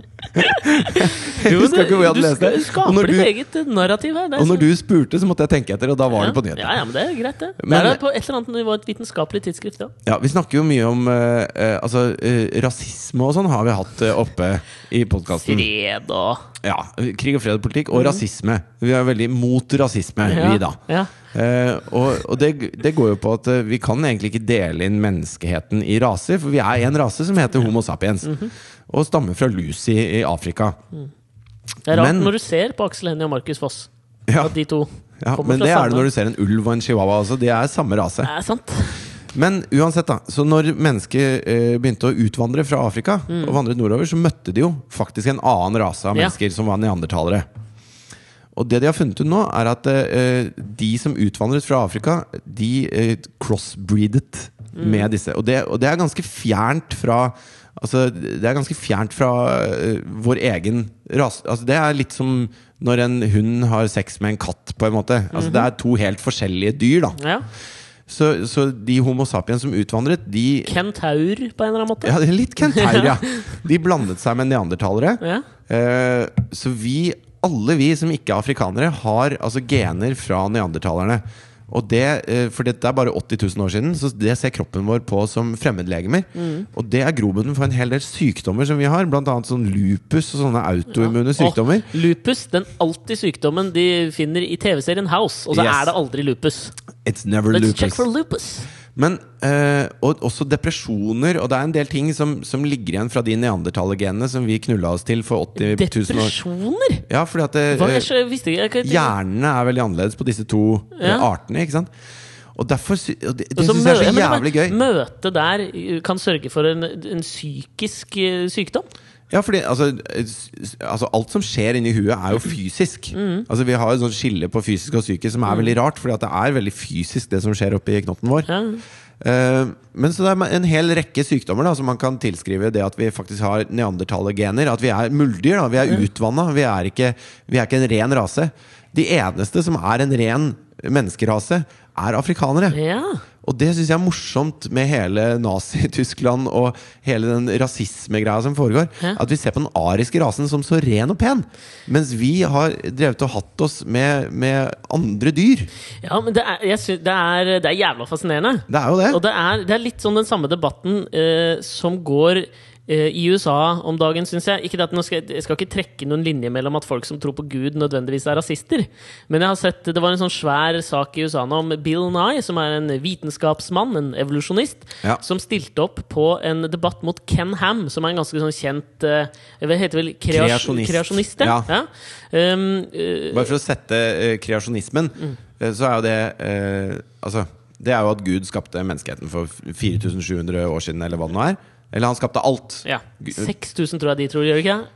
Speaker 2: <laughs> Jeg husker du, hvor
Speaker 1: du
Speaker 2: det.
Speaker 1: skaper ditt eget narrativ her. er
Speaker 2: Og når du spurte, så måtte jeg tenke etter, og da var det på
Speaker 1: ja,
Speaker 2: nyhetene.
Speaker 1: ja, ja, men det er greit, det.
Speaker 2: Men-
Speaker 1: det er på et eller annet nivå et vitenskapelig tidsskrift. Ja.
Speaker 2: Ja, Vi snakker jo mye om uh, altså, uh, rasisme og sånn har vi hatt uh, oppe i podkasten.
Speaker 1: Fred og
Speaker 2: Ja, krig og fred-politikk og rasisme. Vi er veldig mot rasisme, vi da.
Speaker 1: Ja.
Speaker 2: Eh, og og det, det går jo på at eh, vi kan egentlig ikke dele inn menneskeheten i raser, for vi er en rase som heter Homo sapiens.
Speaker 1: Mhm.
Speaker 2: Og stammer fra Lucy i Afrika.
Speaker 1: Det er rart
Speaker 2: Men-
Speaker 1: når du ser på Aksel Hennie og Markus Foss,
Speaker 2: Ja,
Speaker 1: at de to
Speaker 2: ja,
Speaker 1: kommer
Speaker 2: Men
Speaker 1: fra
Speaker 2: det er det når du ser en ulv og en chihuahua. også. de er samme rase.
Speaker 1: Det er sant.
Speaker 2: Men uansett, da. Så når mennesker eh, begynte å utvandre fra Afrika og vandret nordover, så møtte de jo faktisk en annen rase av
Speaker 1: mennesker, Ja.
Speaker 2: som var neandertalere. Og det de har funnet ut nå, er at eh, de som utvandret fra Afrika, de eh, crossbreedet
Speaker 1: Mm.
Speaker 2: med disse. Og det, og det er ganske fjernt fra Altså, det er ganske fjernt fra uh, vår egen rase. Altså, det er litt som når en hund har sex med en katt, på en måte. Altså,
Speaker 1: Mhm.
Speaker 2: Det er to helt forskjellige dyr, da.
Speaker 1: Ja.
Speaker 2: Så, så de Homo sapiens som utvandret, de
Speaker 1: Kentaur, på en eller annen måte.
Speaker 2: Ja, litt kentaur, ja. <laughs> De blandet seg med neandertalere.
Speaker 1: Ja.
Speaker 2: Eh, så vi alle vi som ikke er afrikanere, har altså gener fra neandertalerne. Og det, eh, for det er bare 80 000 år siden, så det ser kroppen vår på som fremmedlegemer. Og det er grobunnen for en hel del sykdommer som vi har, bl.a. sånn lupus og sånne autoimmune sykdommer.
Speaker 1: Og lupus, den alltid sykdommen de finner i TV-serien House. Og så
Speaker 2: Yes.
Speaker 1: er det aldri lupus.
Speaker 2: It's never
Speaker 1: Let's check for lupus.
Speaker 2: Men eh, og også depresjoner, og det er en del ting som, som ligger igjen fra de neandertalergenene som vi knulla oss til for 80 000 år.
Speaker 1: Depresjoner?
Speaker 2: Ja, fordi at det, eh,
Speaker 1: ikke jeg,
Speaker 2: Hjernene er veldig annerledes på disse to eh,
Speaker 1: Ja.
Speaker 2: artene, ikke sant? Og derfor og Det, det
Speaker 1: så
Speaker 2: syns jeg er så jævlig gøy.
Speaker 1: Møtet der uh, kan sørge for en, en psykisk sykdom.
Speaker 2: Ja, fordi altså, altså Alt som skjer inni huet, er jo fysisk.
Speaker 1: Mm.
Speaker 2: Altså Vi har et sånt skille på fysisk og psykisk som er veldig rart, fordi at det er veldig fysisk, det som skjer oppi knotten vår.
Speaker 1: Ja.
Speaker 2: Uh, men så det er en hel rekke sykdommer da som man kan tilskrive det at vi faktisk har neandertalergener. At vi er muldyr. da Vi er utvanna. Vi, er ikke- vi er ikke en ren rase. De eneste som er en ren menneskerase, er afrikanere.
Speaker 1: ja.
Speaker 2: Og det syns jeg er morsomt med hele Nazi-Tyskland og hele den rasismegreia som foregår.
Speaker 1: Hæ?
Speaker 2: At vi ser på den ariske rasen som så ren og pen. Mens vi har drevet og hatt oss med, med andre dyr.
Speaker 1: Ja, men det er, jeg det, er, det er jævla fascinerende.
Speaker 2: Det er jo det.
Speaker 1: Og det er, det er litt sånn den samme debatten uh, som går i USA om dagen, syns jeg. Ikke at skal, jeg skal ikke trekke noen linje mellom at folk som tror på Gud, nødvendigvis er rasister. Men jeg har sett, det var en sånn svær sak i USA nå om Bill Nye, som er en vitenskapsmann, en evolusjonist,
Speaker 2: Ja.
Speaker 1: som stilte opp på en debatt mot Ken Ham, som er en ganske sånn kjent eh, Hva heter vel? Kreas
Speaker 2: Kreasjonist.
Speaker 1: Kreasjonist. ja.
Speaker 2: Ja.
Speaker 1: Um, uh,
Speaker 2: Bare for å sette uh, kreasjonismen,
Speaker 1: Mm.
Speaker 2: eh, så er jo det uh, Altså, det er jo at Gud skapte menneskeheten for 4700 år siden, eller hva det nå er. Eller han skapte alt.
Speaker 1: ja.
Speaker 2: Gu-
Speaker 1: 6000 tror jeg de tror, gjør de ikke det?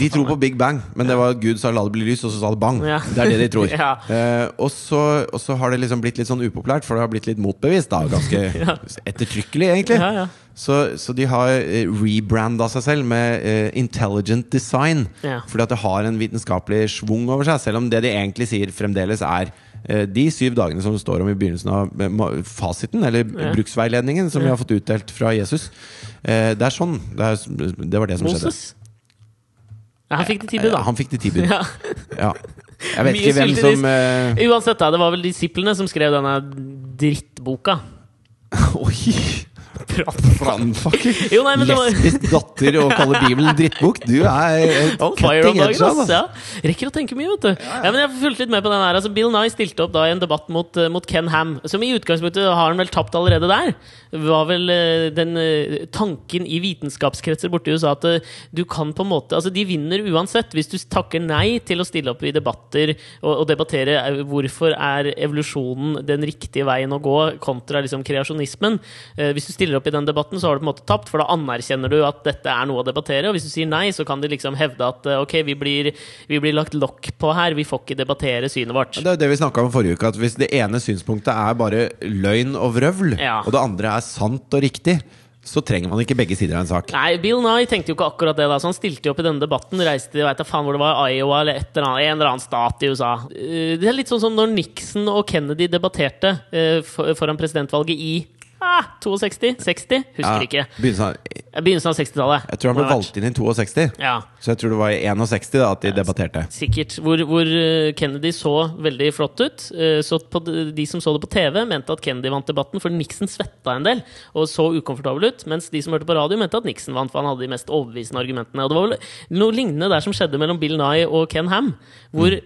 Speaker 2: De tror på Big Bang, men det var Gud sa 'la det bli lys', og så sa det 'bang'.
Speaker 1: Ja.
Speaker 2: Det er det de tror. <laughs>
Speaker 1: Ja.
Speaker 2: Eh, og, så, og så har det liksom blitt litt sånn upopulært, for det har blitt litt motbevist. da Ganske <laughs>
Speaker 1: Ja.
Speaker 2: ettertrykkelig, egentlig.
Speaker 1: Ja, ja.
Speaker 2: Så, så de har eh, rebranda seg selv med eh, intelligent design.
Speaker 1: Ja.
Speaker 2: Fordi at det har en vitenskapelig schwung over seg, selv om det de egentlig sier fremdeles er eh, de syv dagene som det står om i begynnelsen av eh, fasiten, eller
Speaker 1: Ja.
Speaker 2: bruksveiledningen, som vi har fått utdelt fra Jesus. Eh, det er sånn. Det, er, det var det som skjedde.
Speaker 1: Moses? Ja, han fikk det tilbud, da.
Speaker 2: Han fikk det tilbud.
Speaker 1: Ja.
Speaker 2: Ja. Jeg vet
Speaker 1: Mye
Speaker 2: ikke hvem som uh...
Speaker 1: Uansett, da, det var vel disiplene som skrev denne drittboka. <laughs>
Speaker 2: Oi! Brannfakkel!
Speaker 1: Jo, nei, men det var
Speaker 2: Lesbisk datter og kaller Bibelen drittbok. Du er
Speaker 1: On fire om dagen, ass.
Speaker 2: altså.
Speaker 1: Ja. Rekker å tenke mye, vet du. Ja, men jeg fulgte litt med på den her. Altså, Bill Nye stilte opp da i en debatt mot, eh, mot Ken Ham, som i utgangspunktet har han vel tapt allerede der. Var vel eh, den eh, tanken i vitenskapskretser borte i USA at du kan på en måte Altså, de vinner uansett. Hvis du takker nei til å stille opp i debatter og, og debattere hvorfor er evolusjonen den riktige veien å gå, kontra liksom kreasjonismen. Eh, hvis du stiller opp i den debatten, så har du på en måte tapt, for da anerkjenner du at dette er noe å debattere. Og hvis du sier nei, så kan de liksom hevde at eh, ok, vi blir, vi blir lagt lokk på her, vi får ikke debattere synet vårt.
Speaker 2: Det er det vi snakka om forrige uke, at hvis det ene synspunktet er bare løgn og vrøvl,
Speaker 1: Ja.
Speaker 2: og det andre er sant og riktig, så trenger man ikke begge sider av en sak.
Speaker 1: Nei, Bill Nye tenkte jo ikke akkurat det. da Så Han stilte jo opp i denne debatten. Reiste jeg vet faen hvor det var, Iowa eller et eller annet, en eller annen stat i USA. Eh, Det er litt sånn som når Nixon og Kennedy debatterte eh, foran presidentvalget i ah, 62? 60? Husker ikke.
Speaker 2: begynnelsen av,
Speaker 1: Begynnelsen av 60-tallet.
Speaker 2: jeg tror han ble valgt inn i 62,
Speaker 1: Ja,
Speaker 2: så jeg tror det var i 61 da, at de debatterte.
Speaker 1: sikkert. Hvor, hvor eh, Kennedy så veldig flott ut. Eh, Så de som så det på TV, mente at Kennedy vant debatten, for Nixon svetta en del og så ukomfortabel ut. Mens de som hørte på radio, mente at Nixon vant, for han hadde de mest overbevisende argumentene. Og det var vel noe lignende der som skjedde mellom Bill Nye og Ken Ham. Hvor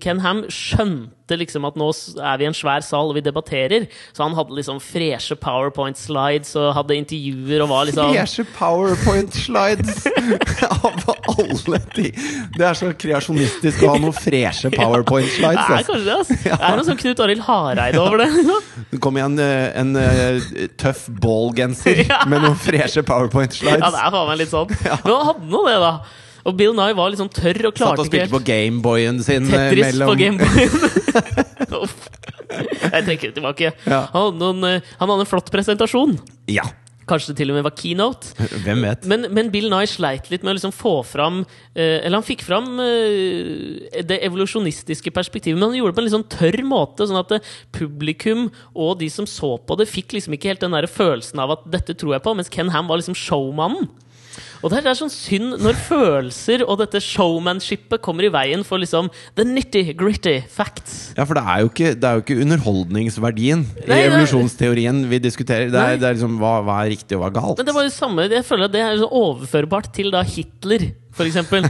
Speaker 1: Ken Ham skjønte liksom at nå er vi i en svær sal og vi debatterer. Så han hadde liksom freshe powerpoint-slides og hadde intervjuer og var liksom
Speaker 2: Freshe powerpoint-slides <laughs> av alle ting! Det er så kreasjonistisk å ha noen freshe <laughs> powerpoint-slides.
Speaker 1: Det
Speaker 2: er
Speaker 1: kanskje det, altså. <laughs> Det er noe sånn Knut Arild Hareide over det.
Speaker 2: Det kom igjen eh, en eh, tøff ballgenser
Speaker 1: Ja.
Speaker 2: med noen freshe powerpoint-slides.
Speaker 1: Ja, det er faen meg litt sånn. Men han hadde nå det, da. Og Bill Nye var litt sånn tørr og
Speaker 2: Satt og
Speaker 1: ikke
Speaker 2: spilte på Gameboyen sin eh,
Speaker 1: Tetris
Speaker 2: mellom
Speaker 1: på Gameboyen. <laughs> Jeg trekker det tilbake.
Speaker 2: Ja.
Speaker 1: Han, hadde noen, eh, han hadde en flott presentasjon.
Speaker 2: Ja,
Speaker 1: Kanskje det til og med var keynote.
Speaker 2: hvem vet?
Speaker 1: Men, men Bill Nye sleit litt med å liksom få fram eh, Eller han fikk fram det evolusjonistiske perspektivet, men han gjorde det på en litt sånn tørr måte. Sånn at publikum og de som så på det, fikk liksom ikke helt den der følelsen av at 'dette tror jeg på', mens Ken Ham var liksom showmannen. Og det er, sånn synd når følelser og dette showmanshipet kommer i veien for liksom the nitty-gritty facts.
Speaker 2: Ja, for det er jo ikke, det er jo ikke underholdningsverdien i
Speaker 1: Nei, er-
Speaker 2: evolusjonsteorien vi diskuterer. Det er, det er liksom hva, hva er riktig og hva er galt.
Speaker 1: Men det var jo samme, jeg føler at det er så overførbart til da Hitler, for eksempel.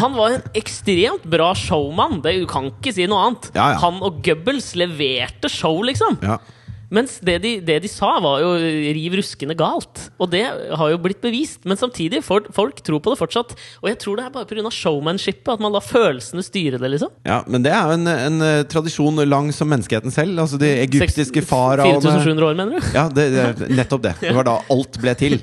Speaker 1: Han var en ekstremt bra showmann, det, du kan ikke si noe annet.
Speaker 2: Ja, ja.
Speaker 1: Han og Goebbels leverte show, liksom.
Speaker 2: Ja.
Speaker 1: Mens det de, det de sa, var jo riv ruskende galt. Og det har jo blitt bevist. Men samtidig, for, folk tror på det fortsatt. Og jeg tror det er bare pga. showmanshipet at man lar følelsene styre det, liksom.
Speaker 2: ja, Men det er jo en, en eh, tradisjon lang som menneskeheten selv. Altså De egyptiske faraene
Speaker 1: 4700 år, mener du?
Speaker 2: Ja, det, det, nettopp det. Det var da <laughs> alt ble til.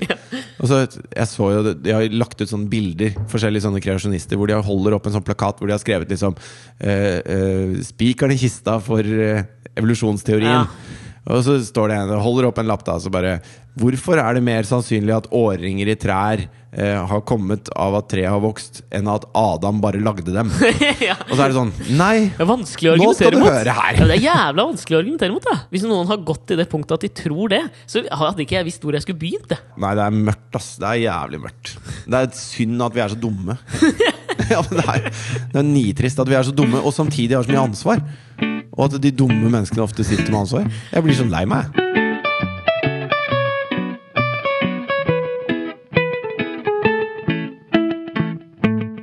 Speaker 2: Og så, jeg så jo De har lagt ut sånne bilder, forskjellige sånne kreasjonister, hvor de holder opp en sånn plakat hvor de har skrevet liksom uh, uh, 'Spikeren i kista for uh, evolusjonsteorien'.
Speaker 1: Ja.
Speaker 2: Og så står det en holder opp en lapp da, så bare Hvorfor er det mer sannsynlig at årringer i trær eh, har kommet av at treet har vokst, enn at Adam bare lagde dem? <laughs>
Speaker 1: ja.
Speaker 2: Og så er det sånn Nei!
Speaker 1: Det er vanskelig å
Speaker 2: skal
Speaker 1: argumentere
Speaker 2: du
Speaker 1: mot. Ja, det er jævla vanskelig å argumentere mot. Da. Hvis noen har gått til det punktet at de tror det, så hadde ikke jeg visst hvor jeg skulle begynt. det.
Speaker 2: Nei, det er mørkt, ass. Det er jævlig mørkt. Det er synd at vi er så dumme. <laughs> <laughs> ja, men det er, det er nitrist at vi er så dumme, og samtidig har så mye ansvar. Og at de dumme menneskene ofte sitter med ansvar. Jeg blir så lei meg.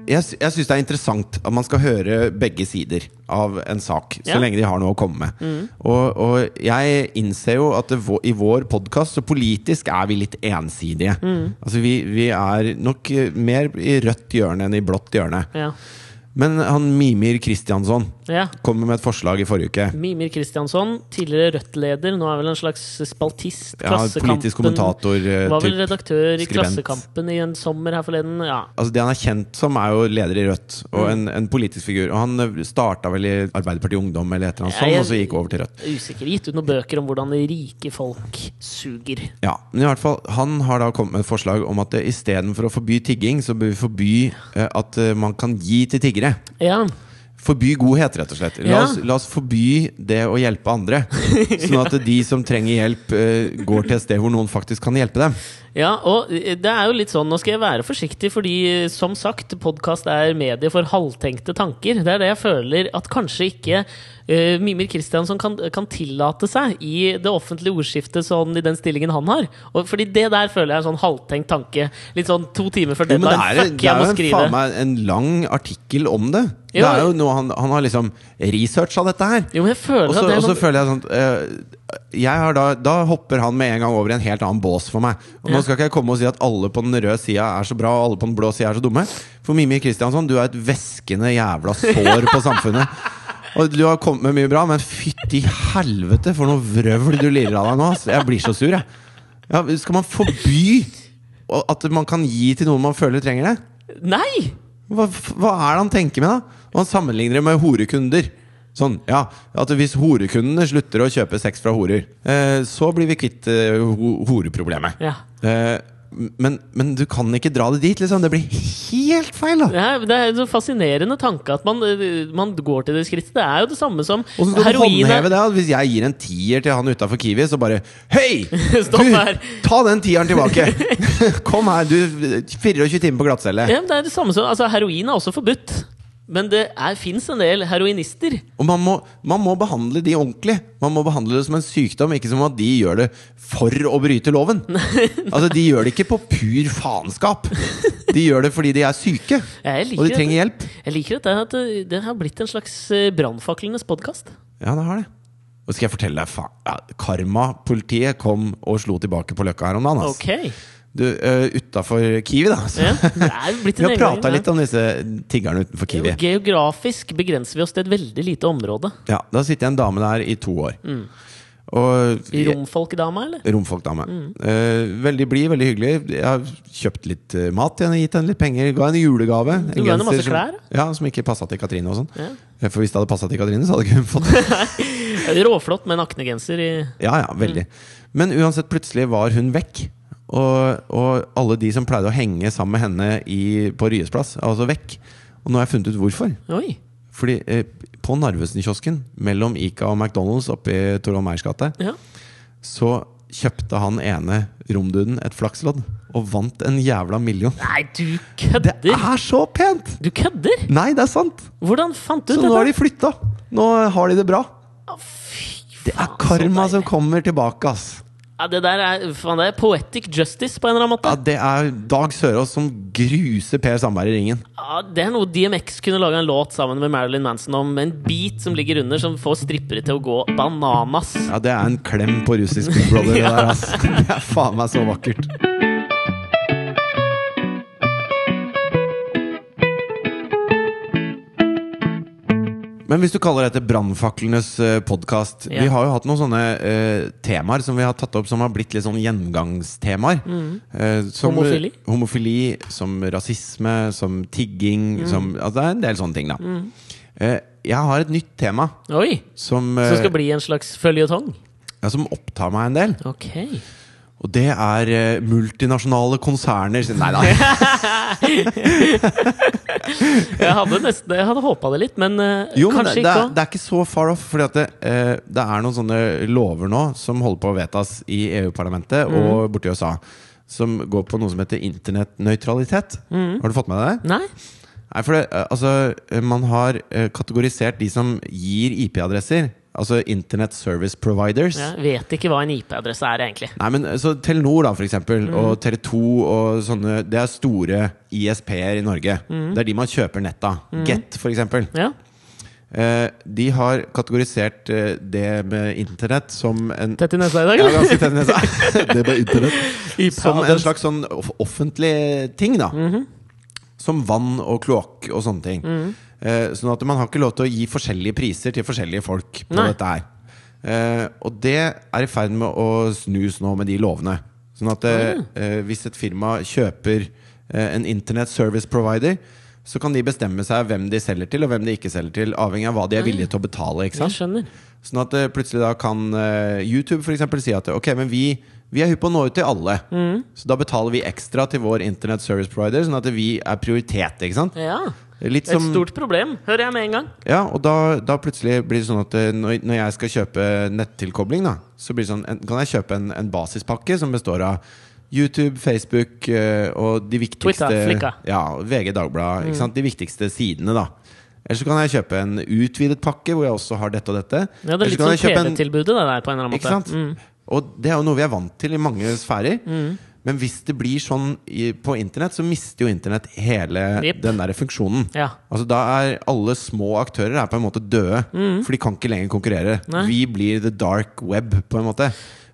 Speaker 2: Jeg, jeg syns det er interessant at man skal høre begge sider av en sak, så
Speaker 1: Ja.
Speaker 2: lenge de har noe å komme med. Og, og jeg innser jo at det, i vår podkast, så politisk er vi litt ensidige. Altså vi, vi er nok mer i rødt hjørne enn i blått hjørne.
Speaker 1: Ja.
Speaker 2: Men han Mimir Kristiansson
Speaker 1: ja.
Speaker 2: kommer med et forslag i forrige uke.
Speaker 1: Mimir Kristiansson, tidligere Rødt-leder, nå er vel en slags spaltist.
Speaker 2: Ja, politisk kommentator. eh,
Speaker 1: Var vel redaktør i
Speaker 2: skribent.
Speaker 1: Klassekampen i en sommer her forleden. Ja.
Speaker 2: Altså Det han er kjent som, er jo leder i Rødt, og en, en politisk figur. Og han starta vel i Arbeiderpartiet Ungdom, eller et eller annet sånt, og så gikk over til Rødt.
Speaker 1: Usikker. Gitt ut noen bøker om hvordan rike folk suger.
Speaker 2: Ja, men i hvert fall Han har da kommet med et forslag om at eh, istedenfor å forby tigging, så bør vi forby eh, at eh, man kan gi til tiggere.
Speaker 1: Ja.
Speaker 2: Forby godhet, rett og slett. La, oss, la oss forby det å hjelpe andre. Sånn at de som trenger hjelp, eh, går til et sted hvor noen faktisk kan hjelpe dem.
Speaker 1: Ja, og det er jo litt sånn, nå skal jeg være forsiktig, fordi som sagt, podkast er medie for halvtenkte tanker. Det er det jeg føler at kanskje ikke uh, Mimir Kristiansson kan, kan tillate seg i det offentlige ordskiftet sånn i den stillingen han har. Og fordi det der føler jeg er en sånn halvtenkt tanke. Litt sånn to timer før
Speaker 2: Jo, det
Speaker 1: deadline.
Speaker 2: er,
Speaker 1: Fuck,
Speaker 2: det
Speaker 1: jeg
Speaker 2: er
Speaker 1: må
Speaker 2: jo en,
Speaker 1: skrive.
Speaker 2: faen meg en lang artikkel om det. Det er jo noe han, han har liksom researcha dette her.
Speaker 1: Jo, men jeg føler
Speaker 2: Og så
Speaker 1: at det er
Speaker 2: og så
Speaker 1: sånn
Speaker 2: føler jeg sånn uh, da, da hopper han med en gang over i en helt annen bås for meg. Og
Speaker 1: Ja.
Speaker 2: Nå skal ikke jeg komme og si at alle på den røde sida er så bra, og alle på den blå sida er så dumme. For Mimir Kristiansson, du er et væskende jævla sår på samfunnet. Og du har kommet med mye bra, men fytti helvete for noe vrøvl du lirer av deg nå. ass. Jeg blir så sur, jeg. Ja, skal man forby at man kan gi til noen man føler trenger det?
Speaker 1: Nei!
Speaker 2: Hva, hva er det han tenker med, da? Og han sammenligner det med horekunder. Sånn, ja, at Hvis horekundene slutter å kjøpe sex fra horer, eh, så blir vi kvitt eh, ho horeproblemet.
Speaker 1: Ja.
Speaker 2: Eh, men, men du kan ikke dra det dit, liksom. Det blir helt feil, da!
Speaker 1: Ja, det er en så fascinerende tanke at man, eh, man går til det skrittet. Det er jo det samme som
Speaker 2: Og så skal du håndheve det. Hvis jeg gir en tier til han utafor Kiwi, så bare Hei! <laughs>
Speaker 1: Stopp her.
Speaker 2: ta den tieren tilbake! <laughs> Kom her, du 24 timer på glattcelle.
Speaker 1: Ja, det er det samme som altså, Heroin er også forbudt. Men det fins en del heroinister.
Speaker 2: Og man må, man må behandle de ordentlig. Man må behandle det som en sykdom, ikke som at de gjør det for å bryte loven. <laughs> Altså, De gjør det ikke på pur faenskap. De gjør det fordi de er syke, og de trenger hjelp.
Speaker 1: jeg liker at det, det har blitt en slags eh, brannfaklenes podkast.
Speaker 2: Ja, det har det. Og skal jeg fortelle deg faen ja, Karma-politiet kom og slo tilbake på Løkka her om dagen. Altså.
Speaker 1: Ok.
Speaker 2: Du, uh, Utafor Kiwi, da. Så.
Speaker 1: Ja, <laughs>
Speaker 2: Vi har prata litt om disse tiggerne utenfor. Kiwi.
Speaker 1: Geografisk begrenser vi oss til et veldig lite område.
Speaker 2: Ja, Da sitter en dame der i to år. Og
Speaker 1: Romfolkdama, eller?
Speaker 2: Romfolkdame. Uh, veldig blid, veldig hyggelig. Jeg har kjøpt litt uh, mat til henne, gitt henne litt penger. Ga henne julegave.
Speaker 1: Du ga henne masse
Speaker 2: klær? som-? Ja, Som ikke passa til Katrine og sånn.
Speaker 1: Ja.
Speaker 2: Eh, For hvis det hadde passa til Katrine, så hadde ikke hun fått det. <laughs>
Speaker 1: Råflott med naknegenser i
Speaker 2: Ja, ja, veldig. Men uansett, plutselig var hun vekk. Og, og alle de som pleide å henge sammen med henne i, på Ryes plass, er altså vekk. Og nå har jeg funnet ut hvorfor.
Speaker 1: Oi!
Speaker 2: Fordi eh, på Narvesen-kiosken mellom Ica og McDonald's oppe i Torvald Meyers gate,
Speaker 1: Ja.
Speaker 2: så kjøpte han ene romduden et flakslodd og vant en jævla million.
Speaker 1: Nei, du kødder!
Speaker 2: Det er så pent!
Speaker 1: Du kødder!
Speaker 2: Nei, det er sant!
Speaker 1: Hvordan fant du
Speaker 2: Så
Speaker 1: dette?
Speaker 2: nå har de flytta. Nå har de det bra.
Speaker 1: Å, fy
Speaker 2: Det er karma som kommer tilbake, ass.
Speaker 1: Ja, det der er, faen, det er poetic justice på en eller annen måte.
Speaker 2: Ja, det er Dag Sørås som gruser Per Sandberg i ringen.
Speaker 1: Ja, det er noe DMX kunne laga en låt sammen med Marilyn Manson om. En beat som ligger under, som får strippere til å gå bananas.
Speaker 2: Ja, det er en klem på russisk Big Brother, det der, ass. <laughs> Det er faen meg så vakkert. Men hvis du kaller dette Brannfaklenes podkast
Speaker 1: Ja.
Speaker 2: Vi har jo hatt noen sånne uh, temaer som vi har tatt opp som har blitt litt sånn gjengangstemaer. Eh, som,
Speaker 1: Mm. Homofili?
Speaker 2: homofili, som rasisme, som tigging
Speaker 1: Mm.
Speaker 2: som, altså Det er en del sånne ting, da. Eh, jeg har et nytt tema
Speaker 1: Oi!
Speaker 2: som,
Speaker 1: Som
Speaker 2: eh,
Speaker 1: skal bli en slags føljetong?
Speaker 2: ja, som opptar meg en del.
Speaker 1: Ok.
Speaker 2: Og det er eh, multinasjonale konserner Nei da. <laughs> <laughs>
Speaker 1: Jeg hadde nesten Jeg hadde håpa det litt, men eh,
Speaker 2: Jo, men
Speaker 1: kanskje
Speaker 2: det, det,
Speaker 1: ikke
Speaker 2: er, det er ikke så far off. Fordi at det, eh, det er noen sånne lover nå som holder på å vedtas i EU-parlamentet
Speaker 1: mm.
Speaker 2: og borti USA. Som går på noe som heter internettnøytralitet.
Speaker 1: Mm.
Speaker 2: Har du fått med deg det?
Speaker 1: Nei?
Speaker 2: Nei, for det, eh, altså, man har eh, kategorisert de som gir IP-adresser. Altså Internet Service Providers.
Speaker 1: Jeg vet ikke hva en IP-adresse er, egentlig.
Speaker 2: Nei, men så Telenor da, for eksempel,
Speaker 1: mm.
Speaker 2: og Tele2 og sånne Det er store ISP-er i Norge.
Speaker 1: Mm.
Speaker 2: Det er de man kjøper nett av. Get, for eksempel.
Speaker 1: Ja.
Speaker 2: Eh, de har kategorisert eh, det med internett som en
Speaker 1: Tett i nesa i dag,
Speaker 2: Ja, ganske tett i nesa. <laughs> det med internett. Som en slags sånn offentlig ting, da.
Speaker 1: Mhm.
Speaker 2: Som vann og kloakk og sånne ting. Eh, sånn at man har ikke lov til å gi forskjellige priser til forskjellige folk på
Speaker 1: Nei.
Speaker 2: dette her. Eh, og det er i ferd med å snus nå med de lovene. Sånn at eh, eh, hvis et firma kjøper eh, en Internet Service Provider, så kan de bestemme seg hvem de selger til, og hvem de ikke selger til, avhengig av hva de er villige til å betale. Sånn at eh, plutselig da kan YouTube for eksempel si at ok, men vi, vi er hypp på å nå ut til alle.
Speaker 1: Mm.
Speaker 2: Så da betaler vi ekstra til vår Internet Service Provider, sånn at vi er prioritet. ikke sant?
Speaker 1: Ja.
Speaker 2: Litt
Speaker 1: Et
Speaker 2: som,
Speaker 1: stort problem, hører jeg med en gang.
Speaker 2: ja, og da, da plutselig blir det sånn at eh, når, når jeg skal kjøpe nettilkobling, da, så blir det sånn, kan jeg kjøpe en, en basispakke som består av YouTube, Facebook eh, og de viktigste
Speaker 1: Twitter.
Speaker 2: Ja, VG, Dagbladet. Mm. De viktigste sidene, da. Eller så kan jeg kjøpe en utvidet pakke hvor jeg også har dette og dette.
Speaker 1: Ja, Det er litt sånn TV-tilbudet, det der, på en eller annen måte. Mm.
Speaker 2: Og det er jo noe vi er vant til i mange sfærer. Men hvis det blir sånn i, på internett, så mister jo internett hele
Speaker 1: yep.
Speaker 2: den der funksjonen.
Speaker 1: Ja.
Speaker 2: Altså Da er alle små aktører er på en måte døde, for de kan ikke lenger konkurrere.
Speaker 1: Mm. Nei.
Speaker 2: Vi blir the dark web, på en måte.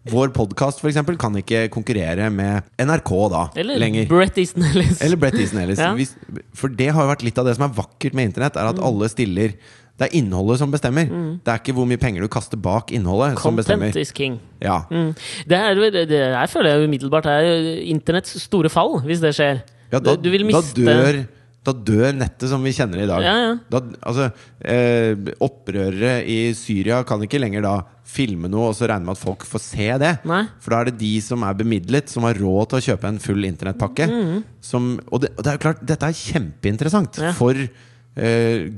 Speaker 2: Vår podkast kan ikke konkurrere med NRK da
Speaker 1: Eller
Speaker 2: lenger.
Speaker 1: Brett Easton Ellis.
Speaker 2: Eller Brett Easton Ellis. <laughs>
Speaker 1: Ja.
Speaker 2: For det har jo vært litt av det som er vakkert med internett, er at alle stiller Det er innholdet som bestemmer. Det er ikke hvor mye penger du kaster bak innholdet, som bestemmer.
Speaker 1: Content is king.
Speaker 2: Ja.
Speaker 1: Mm. Det, er, det, det jeg føler jeg umiddelbart er internetts store fall, hvis det skjer.
Speaker 2: Ja, da,
Speaker 1: du vil miste
Speaker 2: da, dør, da dør nettet som vi kjenner det i dag.
Speaker 1: Ja, ja.
Speaker 2: Da, altså, eh, opprørere i Syria kan ikke lenger da filme noe og så regne med at folk får se det.
Speaker 1: Nei.
Speaker 2: For da er det de som er bemidlet, som har råd til å kjøpe en full internettpakke. Som, og, det, og det er jo klart, dette er kjempeinteressant
Speaker 1: Mm.
Speaker 2: For